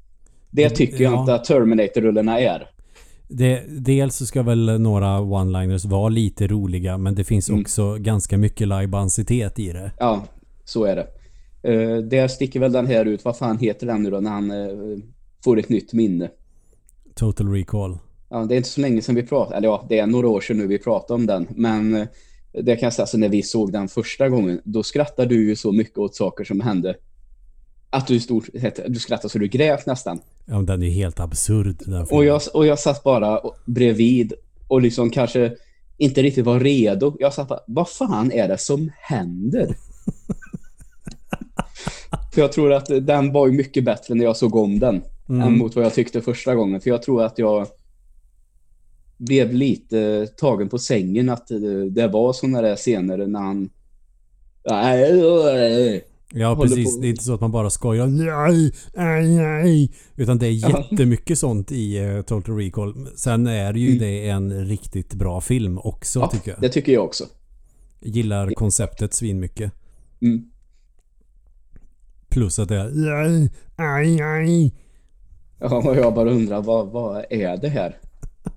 Det tycker jag
Ja.
inte att Terminator-rullarna är.
Det, dels så ska väl några one-liners vara lite roliga men det finns
Mm.
också ganska mycket lajbansitet i det.
Ja, så är det. Uh, där sticker väl den här ut. Vad fan heter den nu då när han eh, får ett nytt minne?
Total Recall.
Ja, det är inte så länge sedan vi pratade, eller ja, det är några år sedan nu vi pratade om den. Men eh, det kan jag säga, alltså, när vi såg den första gången, då skrattade du ju så mycket åt saker som hände. Att du, stort, sett- du skrattade så du grät nästan.
Ja, men den är ju helt absurd den
Och jag, och jag satt bara bredvid och liksom kanske inte riktigt var redo. Jag satt bara, vad fan är det som händer? För jag tror att den var ju mycket bättre när jag såg om den än
Mm.
mot vad jag tyckte första gången. För jag tror att jag blev lite tagen på sängen att eh, det var sådana där scener när han...
Ja precis,
på-
det är inte så att man bara skojar nej, nej, nej. Utan det är jättemycket sånt i uh, Total Recall. Sen är ju
Mm.
det en riktigt bra film också
Ja,
tycker jag.
det tycker jag också.
Gillar konceptet svinmycket.
Mm.
Plus att det är nej, nej.
Ja, och jag bara undrar, vad, vad är det här?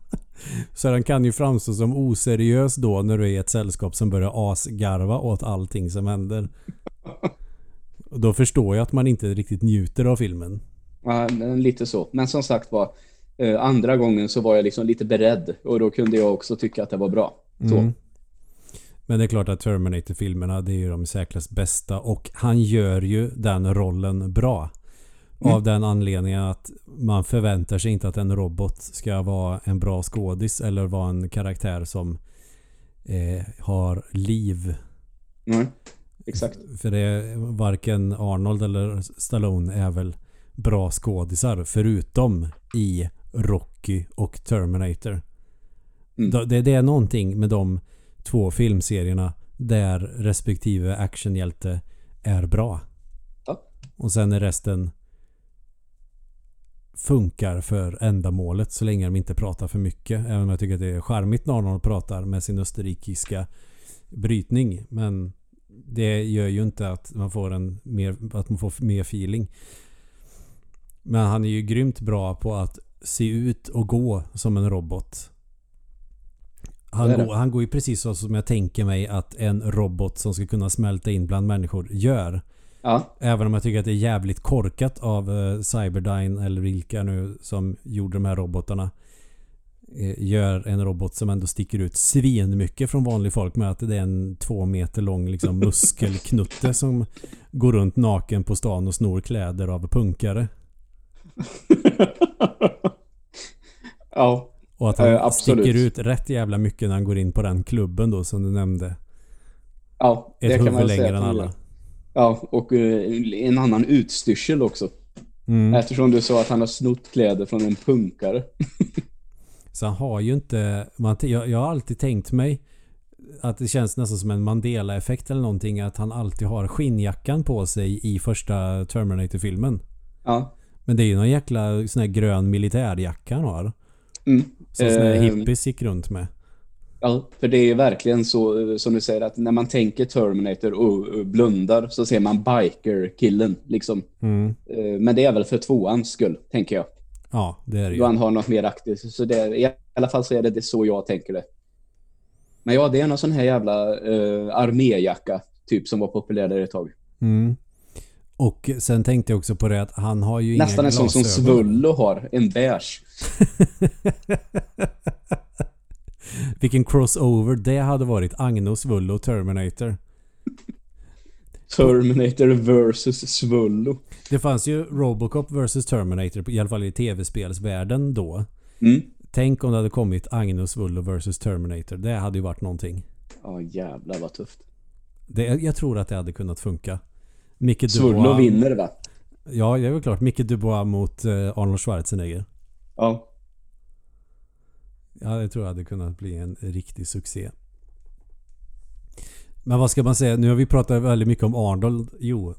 Så den kan ju framstå som oseriös då när du är i ett sällskap som börjar asgarva åt allting som händer. Och då förstår jag att man inte riktigt njuter av filmen.
Ja, lite så. Men som sagt var, eh, andra gången så var jag liksom lite beredd och då kunde jag också tycka att det var bra. Så.
Mm. Men det är klart att Terminator-filmerna det är ju de säkrast bästa och han gör ju den rollen bra.
Mm.
Av den anledningen att man förväntar sig inte att en robot ska vara en bra skådis eller vara en karaktär som eh, har liv.
Nej, exakt.
För det är varken Arnold eller Stallone är väl bra skådisar förutom i Rocky och Terminator.
Mm.
Det, det är någonting med de två filmserierna där respektive actionhjälte är bra.
Ja.
Och sen är resten funkar för ändamålet så länge de inte pratar för mycket. Även om jag tycker att det är charmigt när Arnold pratar med sin österrikiska brytning. Men det gör ju inte att man får en mer, att man får mer feeling. Men han är ju grymt bra på att se ut och gå som en robot. Han, går, han går ju precis så som jag tänker mig att en robot som ska kunna smälta in bland människor gör.
Ja,
Även om jag tycker att det är jävligt korkat av uh, Cyberdyne eller vilka nu som gjorde de här robotarna. eh, Gör en robot som ändå sticker ut svin mycket från vanlig folk med att det är en två meter lång liksom, muskelknutte som går runt naken på stan och snor kläder av punkare.
ja,
Och att han
Eh,
sticker ut rätt jävla mycket när han går in på den klubben då som du nämnde.
ja.
Ett
det kan man väl säga
längre än alla.
Ja, och eh, en annan utstyrsel också.
Mm.
Eftersom du sa att han har snott kläder från en punkare.
Så han har ju inte... Man, jag, jag har alltid tänkt mig att det känns nästan som en Mandela-effekt eller någonting. Att han alltid har skinnjackan på sig i första Terminator-filmen.
Ja.
Men det är ju någon jäkla sån här grön militärjacka han har.
Mm.
Som
Eh,
hippies gick runt med.
Ja, för det är verkligen så som du säger att när man tänker Terminator och och blundar så ser man biker-killen liksom.
Mm.
Eh, Men det är väl för tvåans skull, tänker jag.
Ja, det är det
Då han har något mer aktivt. Så det, i alla fall så är det, det så jag tänker det. Men ja, det är någon sån här jävla uh, arméjacka typ som var populär där ett tag.
Mm. Och sen tänkte jag också på det att han har ju
Nästan
inga
en sån som. Svullo har, en beige.
Vilken crossover det hade varit. Agnos, Vullo och Terminator.
Terminator versus Svullo.
Det fanns ju Robocop vs Terminator, i alla fall i tv-spelsvärlden då.
Mm.
Tänk om det hade kommit Agnos, Vullo vs Terminator. Det hade ju varit någonting.
Ja, jävlar vad tufft.
Det, jag tror att det hade kunnat funka. Micke Dubois.
vinner va?
Ja, det är väl klart. Micke Dubois mot eh, Arnold Schwarzenegger.
Ja.
Ja, jag tror det hade kunnat bli en riktig succé. Men vad ska man säga? Nu har vi pratat väldigt mycket om Arnold. Jo.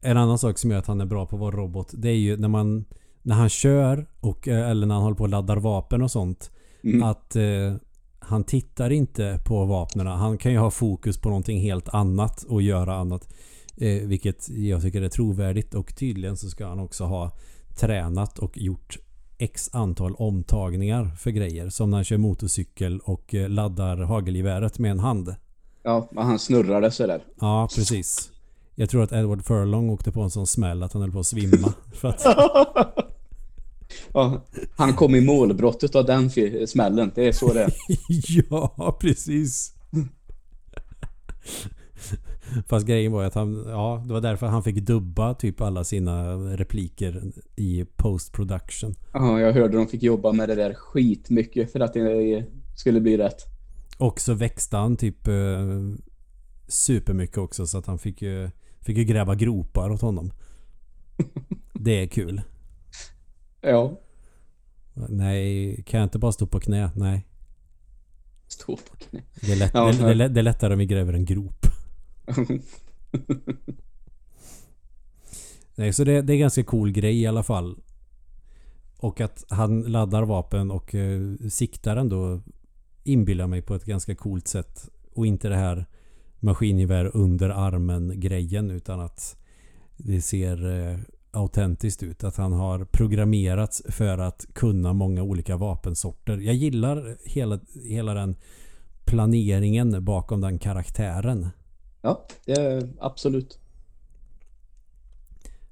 En annan sak som gör att han är bra på att vara robot. Det är ju när man... När han kör och, eh, eller när han håller på och laddar vapen och sånt.
Mm.
Att eh, han tittar inte på vapnen. Han kan ju ha fokus på någonting helt annat och göra annat. Eh, vilket jag tycker är trovärdigt. Och tydligen så ska han också ha tränat och gjort X antal omtagningar för grejer. Som när han kör motorcykel och eh, laddar hagelgeväret med en hand.
Ja, och han snurrade sådär.
Ja, precis. Jag tror att Edward Furlong åkte på en sån smäll att han höll på att svimma. För att,
Ja, han kom i målbrottet av den smällen. Det är så det är.
ja, precis. Fast grejen var att han, ja, det var därför han fick dubba typ alla sina repliker i post production.
Ja, jag hörde de fick jobba med det där skitmycket för att det skulle bli rätt.
Och så växte han typ eh, supermycket också så att han fick ju, fick ju gräva gropar åt honom. Det är kul.
Ja,
Nej, kan jag inte bara stå på knä? Nej.
stå på knä.
Det är, lätt,
Ja,
det, det, det är lättare om vi gräver en grop. Nej, så det, det är ganska cool grej i alla fall. Och att han laddar vapen och eh, siktar ändå inbillar mig på ett ganska coolt sätt. Och inte det här maskingevär under armen grejen utan att det ser eh, autentiskt ut. Att han har programmerats för att kunna många olika vapensorter. Jag gillar hela, hela den planeringen bakom den karaktären.
Ja, det är absolut.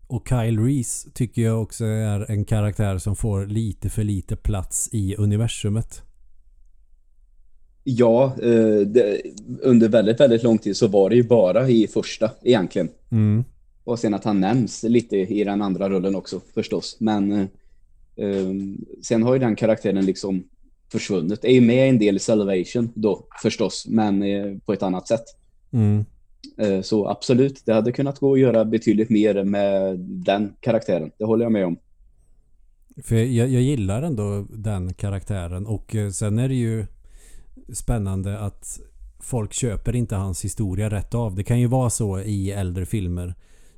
Och Kyle Reese tycker jag också är en karaktär som får lite för lite plats i universumet.
Ja, eh, det, under väldigt, väldigt lång tid så var det ju bara i första egentligen.
Mm.
Och sen att han nämns lite i den andra rollen också förstås. Men eh, eh, sen har ju den karaktären liksom försvunnit. Är ju med en del i Salvation då förstås, men på ett annat sätt.
Mm.
Eh, så absolut, det hade kunnat gå att göra betydligt mer med den karaktären. Det håller jag med om.
För jag, jag gillar ändå den karaktären och eh, sen är det ju spännande att folk köper inte hans historia rätt av. Det kan ju vara så i äldre filmer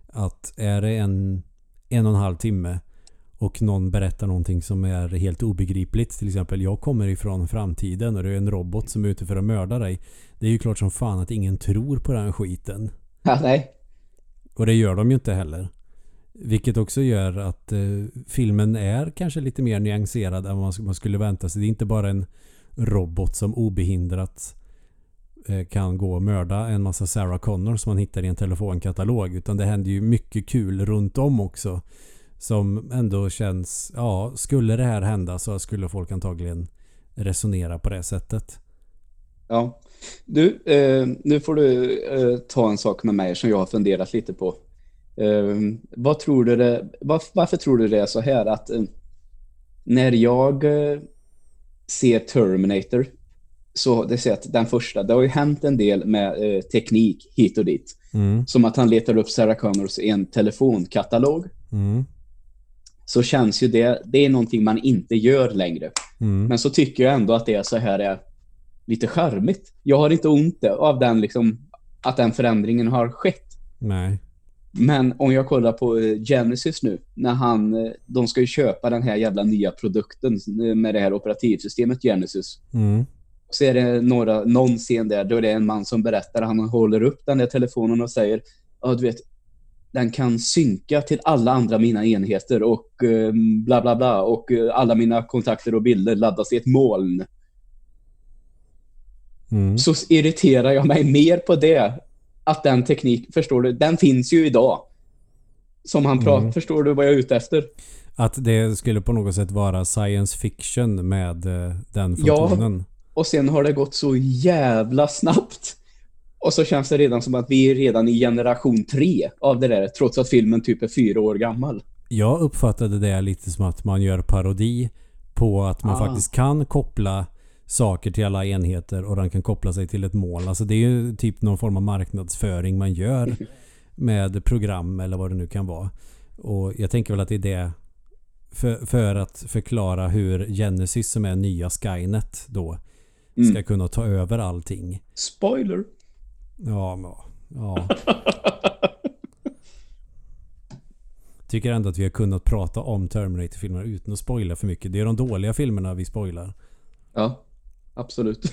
att är det en en och en halv timme och någon berättar någonting som är helt obegripligt. Till exempel, jag kommer ifrån framtiden och det är en robot som är ute för att mörda dig. Det är ju klart som fan att ingen tror på den skiten.
Ja, nej.
Och det gör de ju inte heller. Vilket också gör att eh, filmen är kanske lite mer nyanserad än vad man skulle vänta sig. Det är inte bara en robot som obehindrat eh, kan gå och mörda en massa Sarah Connor som man hittar i en telefonkatalog. Utan det händer ju mycket kul runt om också. Som ändå känns, ja, skulle det här hända så skulle folk antagligen resonera på det sättet.
Ja. Du, eh, nu får du eh, ta en sak med mig som jag har funderat lite på. Eh, vad tror du det, var, varför tror du det är så här att eh, när jag eh, ser Terminator så det ser att den första, det har ju hänt en del med eh, teknik hit och dit.
Mm.
Som att han letar upp Sarah Connors i en telefonkatalog.
Mm.
Så känns ju det, det är någonting man inte gör längre.
Mm.
Men så tycker jag ändå att det är så här är lite charmigt. Jag har inte ont av den liksom, att den förändringen har skett.
Nej.
Men om jag kollar på eh, Genesis nu, när han, eh, de ska ju köpa den här jävla nya produkten eh, med det här operativsystemet Genesis.
Mm.
Så är det några, någon scen där, då är det en man som berättar, han håller upp den där telefonen och säger, ja du vet, den kan synka till alla andra mina enheter och eh, bla bla bla och eh, alla mina kontakter och bilder laddas i ett moln.
Mm.
Så irriterar jag mig mer på det. Att den teknik, förstår du, den finns ju idag. Som han pratar,
Mm.
förstår du vad jag är ute efter?
Att det skulle på något sätt vara science fiction med eh, den
Ja.
funktionen.
Och sen har det gått så jävla snabbt. Och så känns det redan som att vi är redan i generation tre av det där, trots att filmen typ är fyra år gammal.
Jag uppfattade det lite som att man gör parodi på att man
Ah.
faktiskt kan koppla saker till alla enheter och den kan koppla sig till ett mål. Alltså det är ju typ någon form av marknadsföring man gör med program eller vad det nu kan vara. Och jag tänker väl att det är det för, för att förklara hur Genesis som är nya Skynet då
Mm.
ska kunna ta över allting.
Spoiler!
Ja, men, ja. Tycker ändå att vi har kunnat prata om Terminator-filmer utan att spoila för mycket. Det är de dåliga filmerna vi spoilar.
Ja, absolut.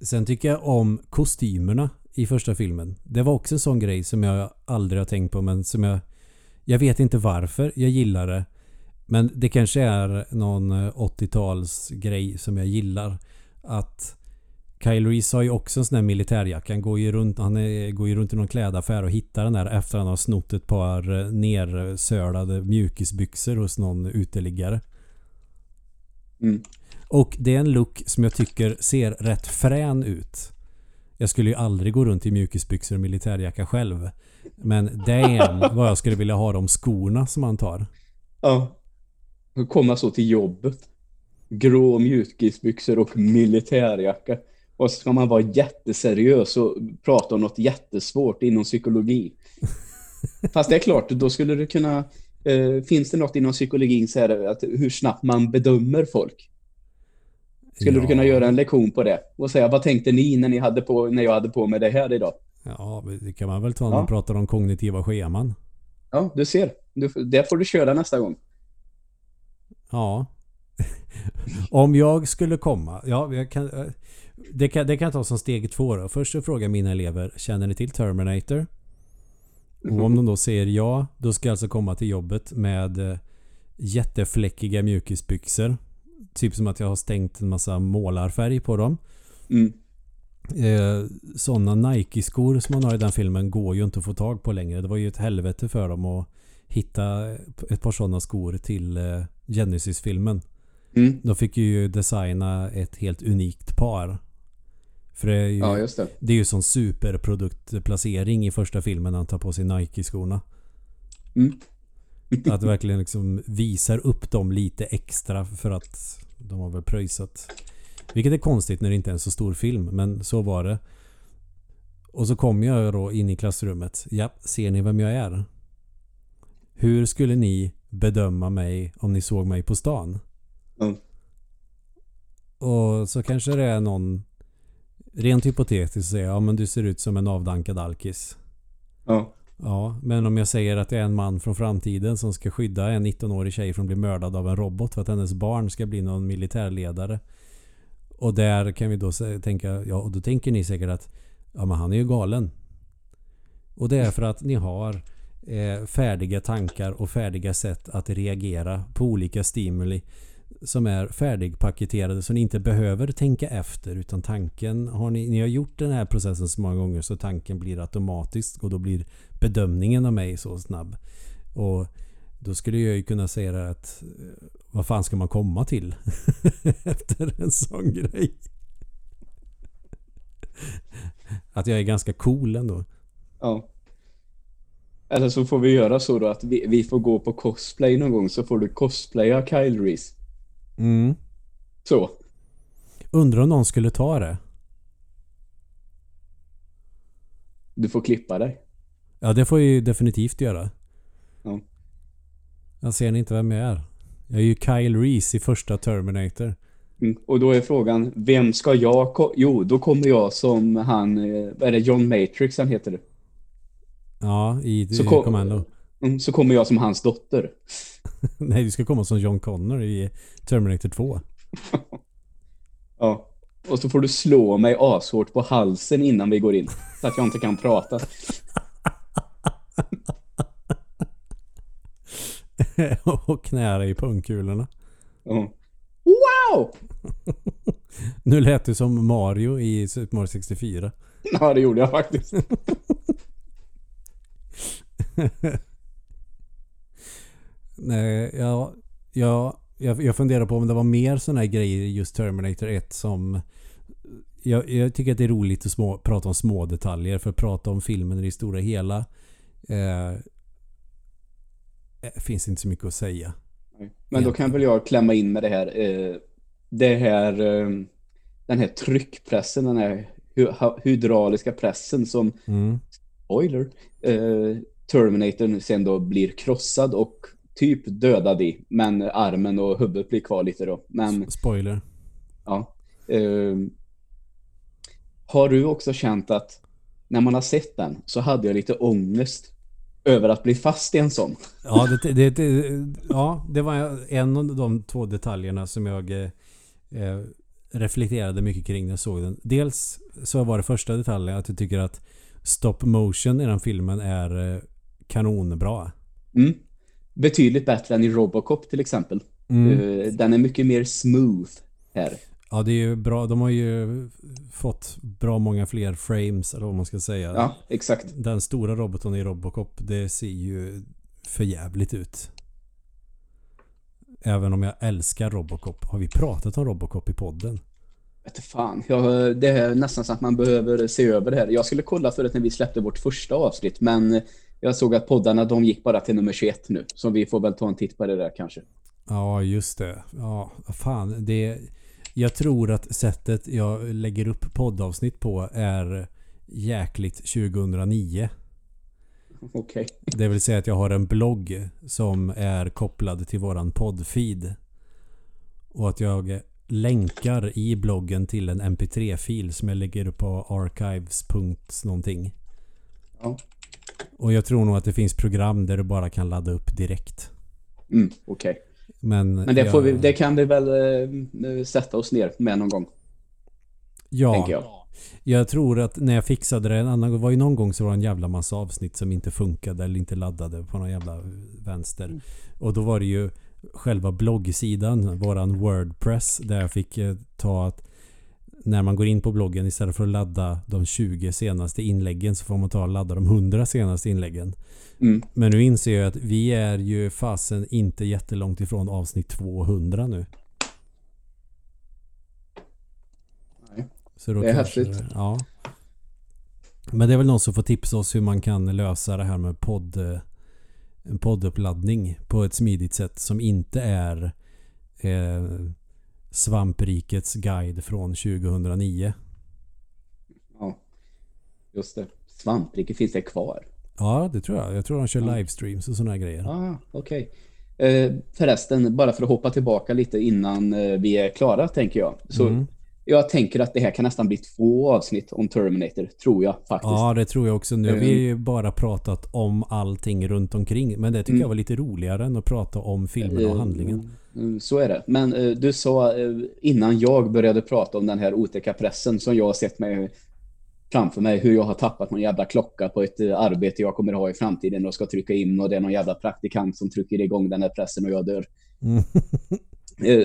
Sen tycker jag om kostymerna i första filmen. Det var också en sån grej som jag aldrig har tänkt på men som jag... Jag vet inte varför jag gillar det. Men det kanske är någon eh, 80-tals grej som jag gillar. Att Kyle Reese har ju också en sån här militärjacka. Han går ju runt, han är, går ju runt i någon klädaffär och hittar den där efter han har snott ett par eh, nersölade mjukisbyxor hos någon uteliggare.
Mm.
Och det är en look som jag tycker ser rätt frän ut. Jag skulle ju aldrig gå runt i mjukisbyxor och militärjacka själv. Men damn vad jag skulle vilja ha de skorna som han tar.
Ja. Komma så till jobbet. Grå mjukisbyxor och militärjacka. Och ska man vara jätteseriös och prata om något jättesvårt inom psykologi. Fast det är klart, då skulle det kunna... Eh, finns det något inom psykologin så är det att hur snabbt man bedömer folk. Skulle du
Ja.
kunna göra en lektion på det? Och säga, vad tänkte ni när, ni hade på, när jag hade på mig det här idag?
Ja, det kan man väl ta när
Ja.
man pratar om kognitiva scheman.
Ja, du ser. Du, det får du köra nästa gång.
Ja. Om jag skulle komma. Ja, jag kan, eh, det, kan, det kan jag ta som steg två då. Först så frågar mina elever, känner ni till Terminator? Och om de då säger ja, då ska jag alltså komma till jobbet med eh, jättefläckiga mjukisbyxor. Typ som att jag har stängt en massa målarfärg på dem.
Mm.
Eh, sådana Nike-skor som man har i den filmen går ju inte att få tag på längre. Det var ju ett helvete för dem att hitta ett par sådana skor till eh, Genesis-filmen.
Mm.
De fick ju designa ett helt unikt par. För det är ju,
Ja, just det.
det är ju sån superproduktplacering i första filmen när han tar på sig Nike-skorna.
Mm.
Att verkligen liksom visar upp dem lite extra för att de har väl pröjsat. Vilket är konstigt när det inte är en så stor film, men så var det. Och så kom jag då in i klassrummet. Ja, ser ni vem jag är? Hur skulle ni bedöma mig om ni såg mig på stan?
Mm.
Och så kanske det är någon rent hypotetiskt säger ja men du ser ut som en avdankad alkis.
Ja.
Ja, men om jag säger att det är en man från framtiden som ska skydda en 19-årig tjej från att bli mördad av en robot för att hennes barn ska bli någon militärledare. Och där kan vi då tänka, ja och då tänker ni säkert att ja men han är ju galen. Och det är för att ni har eh, färdiga tankar och färdiga sätt att reagera på olika stimuli som är färdigpaketerade så ni inte behöver tänka efter utan tanken har ni, ni har gjort den här processen så många gånger så tanken blir automatisk och då blir bedömningen av mig så snabb. Och då skulle jag ju kunna säga det att eh, vad fan ska man komma till efter en sån grej? Att jag är ganska cool ändå.
ja. Eller så får vi göra så då att vi, vi får gå på cosplay någon gång så får du cosplaya Kyle Reese.
Mm.
Så.
Undrar om någon skulle ta det?
Du får klippa dig.
Ja, det får jag ju definitivt göra.
Ja.
Jag ser ni inte vem jag är? Jag är ju Kyle Reese i första Terminator.
Mm. Och då är frågan, vem ska jag ko- Jo, då kommer jag som han, eh, vad är det, John Matrix han heter det.
Ja, i
Så
i
kom-
Commando.
Mm, så kommer jag som hans dotter.
Nej, du ska komma som John Connor i Terminator 2.
Ja. Och så får du slå mig ashårt på halsen innan vi går in. Så att jag inte kan prata.
och knära i pungkulorna.
Ja. Wow!
Nu lät du som Mario i Super Mario 64.
Ja, det gjorde jag faktiskt.
Nej, ja, ja, jag, jag funderar på om det var mer sådana här grejer i just Terminator 1 som... Jag, jag tycker att det är roligt att små, prata om små detaljer för att prata om filmen i det stora hela. Eh, eh, finns inte så mycket att säga.
Men då kan väl jag klämma in med det här. Eh, det här eh, den här tryckpressen, den här hydrauliska pressen som,
Mm.
spoiler, eh, Terminator sen då blir krossad och typ dödad i. Men armen och huvudet blir kvar lite då. Men
Spoiler.
ja. Eh, har du också känt att när man har sett den så hade jag lite ångest över att bli fast i en sån?
Ja, det, det, det, ja, det var en av de två detaljerna som jag eh, eh, reflekterade mycket kring när jag såg den. Dels så var det första detaljen att jag tycker att stop motion i den filmen är eh, kanonbra.
Mm. Betydligt bättre än i Robocop till exempel. Eh, Den är mycket mer smooth här.
Ja, det är ju bra. De har ju fått bra många fler frames, eller vad man ska säga.
Ja, exakt.
Den stora roboten i Robocop, det ser ju för jävligt ut. Även om jag älskar Robocop. Har vi pratat om Robocop i podden?
Vet fan. Ja, det är nästan så att man behöver se över det här. Jag skulle kolla förut när vi släppte vårt första avsnitt, men jag såg att poddarna de gick bara till nummer 21 nu. Så vi får väl ta en titt på det där kanske.
Ja, just det. Ja, fan. Det, jag tror att sättet jag lägger upp poddavsnitt på är jäkligt 2009.
Okej.
Det vill säga att jag har en blogg som är kopplad till våran poddfeed. Och att jag länkar i bloggen till en mp3-fil som jag lägger upp på archives. någonting.
Ja.
Och jag tror nog att det finns program där du bara kan ladda upp direkt.
Mm, okej.
Men,
Men det,
jag,
vi, det kan vi väl eh, sätta oss ner med någon gång,
ja,
tänker jag.
Jag tror att när jag fixade det en annan gång, var ju någon gång så var det en jävla massa avsnitt som inte funkade eller inte laddade på någon jävla vänster. Och då var det ju själva bloggsidan, våran Wordpress, där jag fick eh, ta att när man går in på bloggen istället för att ladda de 20 senaste inläggen så får man ta och ladda de 100 senaste inläggen.
Mm.
Men nu inser jag att vi är ju fasen inte jättelångt ifrån avsnitt 200 nu. Nej. Så då
det är häftigt.
Ja. Men det är väl någon som får tipsa oss hur man kan lösa det här med podd, En podduppladdning på ett smidigt sätt som inte är eh, Svamprikets guide från 2009.
Ja, just det. Svampriket finns det kvar.
Ja, det tror jag. Jag tror de kör
Ja.
livestreams och sådana här grejer.
Ah, okej. Eh, förresten, bara för att hoppa tillbaka lite innan eh, vi är klara, tänker jag. Så
Mm.
Jag tänker att det här kan nästan bli två avsnitt om Terminator, tror jag faktiskt.
Ja, det tror jag också. Nu har vi ju bara pratat om allting runt omkring. Men det tycker
Mm.
jag var lite roligare än att prata om filmen och
Eh,
handlingen.
mm, Så är det. Men eh, du sa eh, innan jag började prata om den här otäcka pressen som jag har sett mig framför mig hur jag har tappat någon jävla klocka på ett eh, arbete jag kommer ha i framtiden och ska trycka in och det är någon jävla praktikant som trycker igång den här pressen och jag dör.
Mm.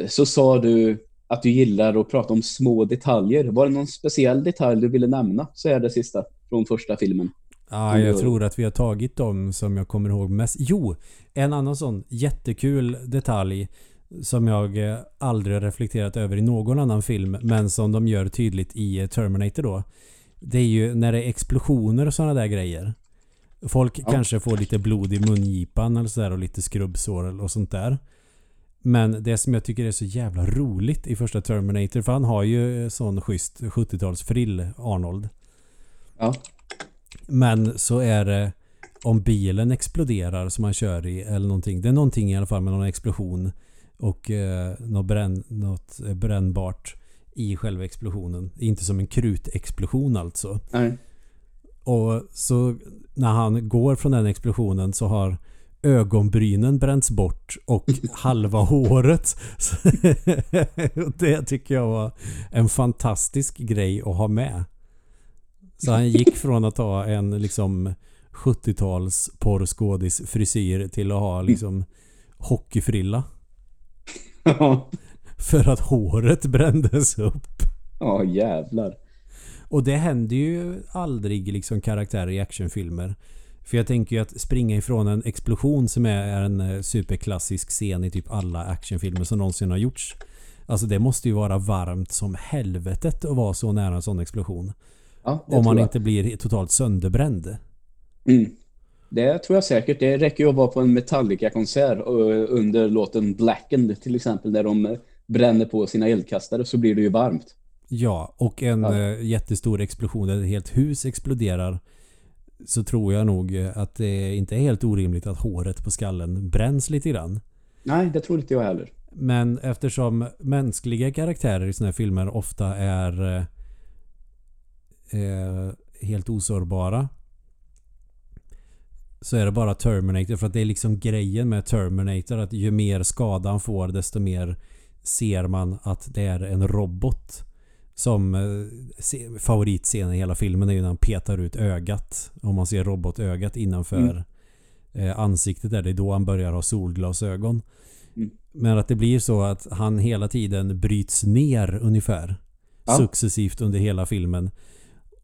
Så sa du att du gillar att prata om små detaljer. Var det någon speciell detalj du ville nämna så är det sista från första filmen.
Ja, jag tror att vi har tagit dem som jag kommer ihåg mest. Jo, en annan sån jättekul detalj som jag eh, aldrig reflekterat över i någon annan film men som de gör tydligt i eh, Terminator då. Det är ju när det är explosioner och sådana där grejer. Folk
Ja.
kanske får lite blod i mungipan eller sådär och lite skrubbsår och sånt där. Men det som jag tycker är så jävla roligt i första Terminator för han har ju sån schysst 70-tals frill Arnold.
Ja.
Men så är det om bilen exploderar som man kör i eller någonting. Det är någonting i alla fall med någon explosion och eh, något, bränn, något eh, brännbart i själva explosionen. Inte som en krutexplosion alltså.
Nej.
Och så när han går från den explosionen så har ögonbrynen bränts bort och halva håret. Det tycker jag var en fantastisk grej att ha med. Så han gick från att ha en liksom 70-tals porrskådis frisyr till att ha liksom hockeyfrilla. För att håret brändes upp.
Ja, jävlar.
Och det händer ju aldrig liksom karaktärer i actionfilmer. För jag tänker ju att springa ifrån en explosion som är en eh, superklassisk scen i typ alla actionfilmer som någonsin har gjorts. Alltså det måste ju vara varmt som helvetet att vara så nära en sån explosion.
Ja,
Om man inte blir totalt sönderbränd.
Mm. Det tror jag säkert. Det räcker ju att vara på en Metallica-konsert och under låten Blackened till exempel, där de eh, bränner på sina eldkastare så blir det ju varmt.
Ja, och en
Ja.
eh, jättestor explosion där ett helt hus exploderar. Så tror jag nog eh, att det inte är helt orimligt att håret på skallen bränns lite grann.
Nej, det tror inte jag heller.
Men eftersom mänskliga karaktärer i såna här filmer ofta är eh, eh, helt osårbara så är det bara Terminator för att det är liksom grejen med Terminator att ju mer skada han får desto mer ser man att det är en robot. Som eh, favoritscenen i hela filmen är ju när han petar ut ögat. Om man ser robotögat innanför eh, ansiktet där. Det är då han börjar ha solglasögon.
Mm.
Men att det blir så att han hela tiden bryts ner ungefär.
Ja.
Successivt under hela filmen.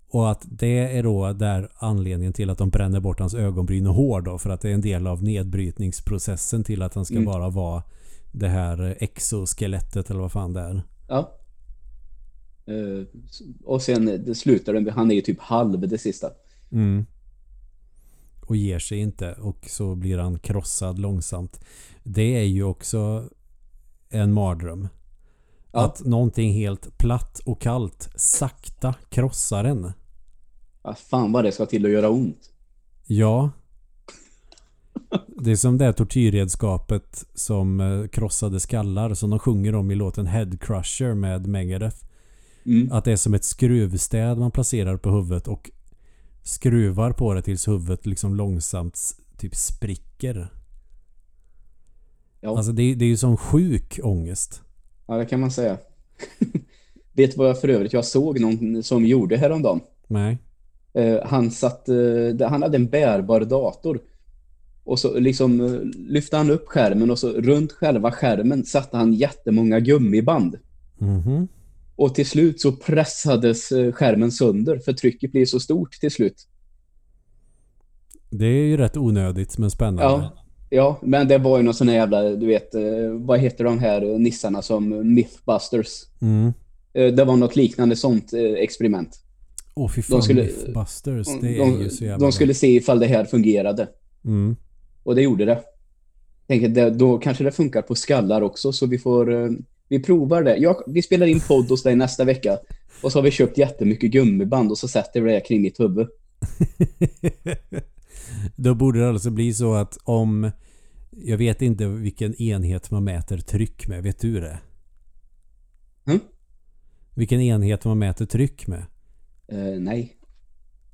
Och att det är då där anledningen till att de bränner bort hans ögonbryn och hår då. För att det är en del av nedbrytningsprocessen till att han ska
Mm.
bara vara det här exoskelettet eller vad fan det är.
Ja. Eh, och sen eh, det slutar med, han är ju typ halv det sista.
Mm. Och ger sig inte och så blir han krossad långsamt. Det är ju också en mardröm.
Ja.
Att någonting helt platt och kallt sakta krossar en.
Ja, fan vad det ska till att göra ont.
Ja. Det är som det här tortyrredskapet som eh, krossade skallar som de sjunger om i låten Head Crusher med Megadeth.
Mm.
Att det är som ett skruvstäd man placerar på huvudet och skruvar på det tills huvudet liksom långsamt typ spricker.
Ja.
Alltså det, är- det är ju som sjuk ångest.
ja, det kan man säga. Vet du vad jag för övrigt jag såg någon som gjorde häromdagen?
Nej.
Eh, han satt, eh, han hade en bärbar dator. Och så liksom eh, lyfte han upp skärmen och så runt själva skärmen satte han jättemånga gummiband.
Mhm.
Och till slut så pressades eh, skärmen sönder för trycket blir så stort till slut.
Det är ju rätt onödigt men spännande.
Ja, ja, men det var ju någon sån här jävla, du vet, eh, vad heter de här nissarna som Mythbusters?
Mm.
Eh, Det var något liknande sånt experiment.
Åh fy fan,
skulle-
Mythbusters. Det är
De,
ju så jävla
de skulle se ifall det här fungerade.
Mm.
Och det gjorde det. Tänker, då kanske det funkar på skallar också, så vi får... Vi provar det. Jag, vi spelar in podd hos dig nästa vecka. Och så har vi köpt jättemycket gummiband och så sätter vi det kring mitt huvud.
Då borde det alltså bli så att om... Jag vet inte vilken enhet man mäter tryck med. Vet du det?
Mm.
Vilken enhet man mäter tryck med?
Eh, nej.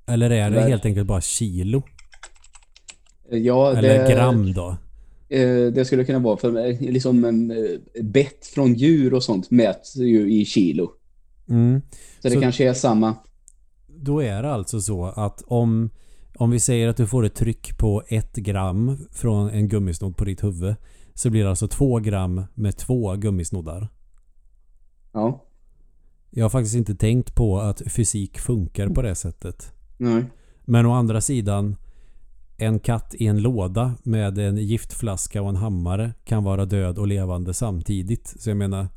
Eller är det
Nej.
helt enkelt bara kilo?
Ja,
Eller
det,
gram då?
Eh, det skulle kunna vara för liksom en eh, bett från djur och sånt mäts ju i kilo.
Mm.
Så det
Så-
kanske är samma.
Då är det alltså så att om, om vi säger att du får ett tryck på ett gram från en gummisnodd på ditt huvud så blir det alltså två gram med två gummisnoddar.
Ja.
Jag har faktiskt inte tänkt på att fysik funkar på det sättet.
Nej.
Men å andra sidan en katt i en låda med en giftflaska och en hammare kan vara död och levande samtidigt. Så jag menar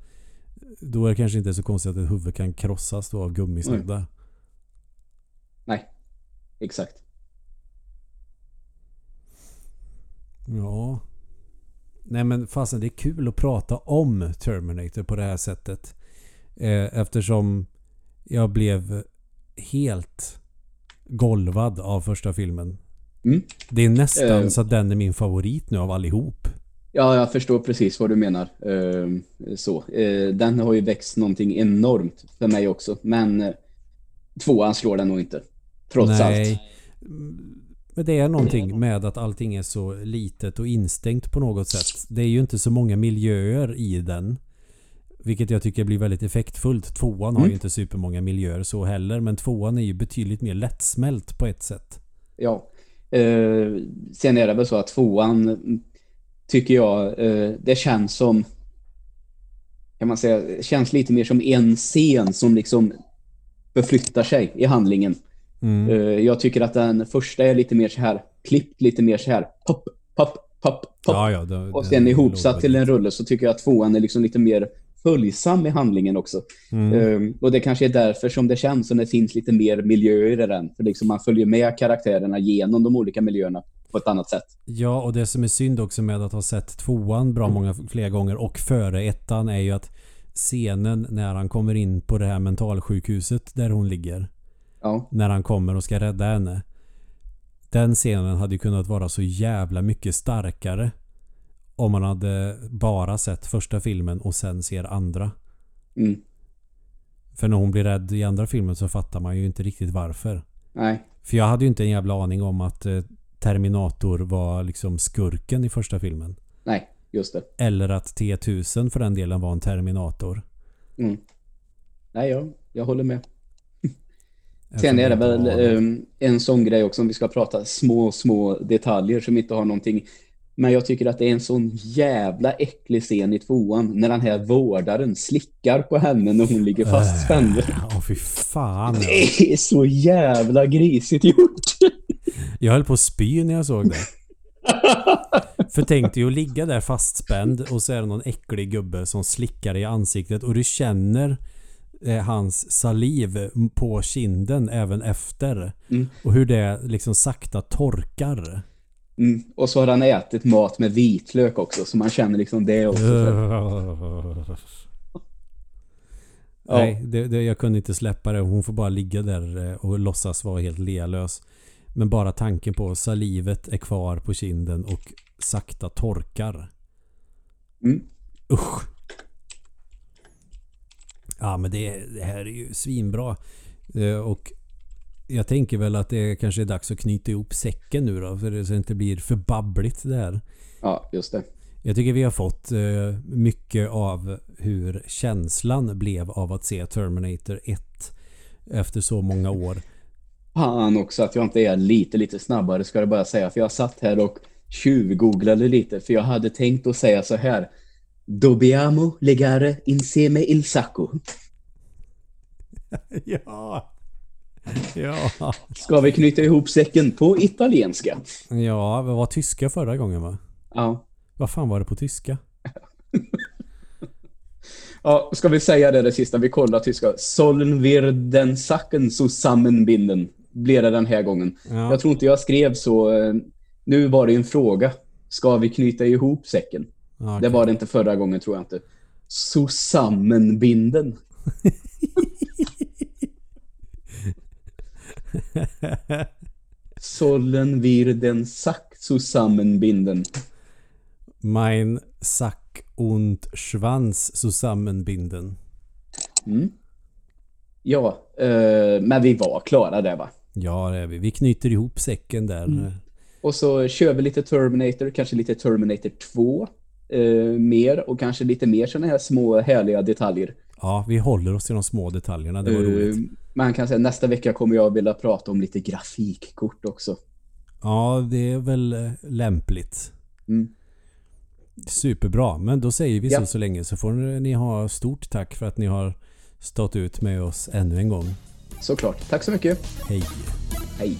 då är det kanske inte så konstigt att ett huvud kan krossas då av gummisnoddar.
Nej. Exakt.
Ja. Nej men fasen det är kul att prata om Terminator på det här sättet. Eh, eftersom jag blev helt golvad av första filmen.
Mm.
Det är nästan
Eh.
så att den är min favorit nu av allihop.
Ja, jag förstår precis vad du menar. Eh, så. Eh, den har ju växt någonting enormt för mig också. Men eh, tvåan slår den nog inte. Trots allt.
Nej. Mm, Men det är någonting med att allting är så litet och instängt på något sätt. Det är ju inte så många miljöer i den. Vilket jag tycker blir väldigt effektfullt. Tvåan har
Mm.
ju inte supermånga miljöer så heller. Men tvåan är ju betydligt mer lättsmält på ett sätt.
Ja. Eh, sen är det väl så att tvåan tycker jag, eh, det känns som kan man säga, känns lite mer som en scen som liksom förflyttar sig i handlingen.
Mm.
Eh, jag tycker att den första är lite mer så här klippt lite mer så här pop, pop, pop, pop.
Ja, ja, det,
och sen ihopsatt till en rulle så tycker jag att tvåan är liksom lite mer följsam i handlingen också.
Mm.
Eh, och det kanske är därför som det känns som det finns lite mer miljöer i den. För liksom man följer med karaktärerna genom de olika miljöerna på ett annat sätt.
Ja, och det som är synd också med att ha sett tvåan bra många fler gånger och före ettan är ju att scenen när han kommer in på det här mentalsjukhuset där hon ligger.
Ja,
När han kommer och ska rädda henne. Den scenen hade ju kunnat vara så jävla mycket starkare. Om man hade bara sett första filmen och sen ser andra.
mm.
För när hon blir rädd i andra filmen så fattar man ju inte riktigt varför.
nej,
För jag hade ju inte en jävla aning om att eh, Terminator var liksom skurken i första filmen.
nej, just det.
Eller att T1000 för den delen var en Terminator.
Mm. Nej, jag, jag håller med. Sen är det väl eh, en sån grej också om vi ska prata små, små detaljer som inte har någonting. Men jag tycker att det är en sån jävla äcklig scen i tvåan när den här vårdaren slickar på henne när hon ligger fastspänd.
Åh fy fan.
Det är så jävla grisigt gjort.
Jag höll på att spy när jag såg det. För tänk dig att ligga där fastspänd och så är det någon äcklig gubbe som slickar i ansiktet och du känner eh, hans saliv på kinden även efter.
Mm.
Och hur det liksom sakta torkar.
Mm. Och så har han ätit mat med vitlök också, så man känner liksom det också. Ja.
Nej, det, det, jag kunde inte släppa det. Hon får bara ligga där eh, och låtsas vara helt lealös. Men bara tanken på salivet är kvar på kinden och sakta torkar.
Mm.
Usch. Ja men det, det här är ju svinbra. Eh, Och jag tänker väl att det kanske är dags att knyta ihop säcken nu då. För det så det inte blir för babbligt det här.
Ja, just det.
Jag tycker vi har fått eh, mycket av hur känslan blev av att se Terminator 1 efter så många år.
Fan också att jag inte är lite, lite snabbare ska jag bara säga. För jag satt här och tjuvgooglade lite. För jag hade tänkt att säga så här. Dobbiamo legare insieme il sacco.
ja. Ja.
Ska vi knyta ihop säcken på italienska?
Ja, det var tyska förra gången va?
Ja.
Vad fan var det på tyska?
Ja, ska vi säga det, det sista? Vi kollar tyska. Sollen wir den Sacken zusammenbinden? Blir det den här gången.
Ja.
Jag tror inte jag skrev så. eh, Nu var det en fråga. Ska vi knyta ihop säcken?
Ja,
Det var det inte förra gången, tror jag inte. Zusammenbinden. Sollen wir den Sack zusammenbinden?
Mein Sack und Schwanz zusammenbinden.
Mm. Ja, eh, men vi var klara där va?
Ja, det är vi. Vi knyter ihop säcken där.
Mm. Och så kör vi lite Terminator, kanske lite Terminator 2 eh, mer och kanske lite mer sådana här små härliga detaljer.
Ja, vi håller oss till de små detaljerna. Det var
Eh,
roligt.
Man kan säga nästa vecka kommer jag vilja prata om lite grafikkort också.
Ja, det är väl eh, lämpligt.
Mm.
Superbra. Men då säger vi
Ja.
så så länge så får ni ha stort tack för att ni har stått ut med oss ännu en gång.
Såklart. Tack så mycket.
Hej!
Hej.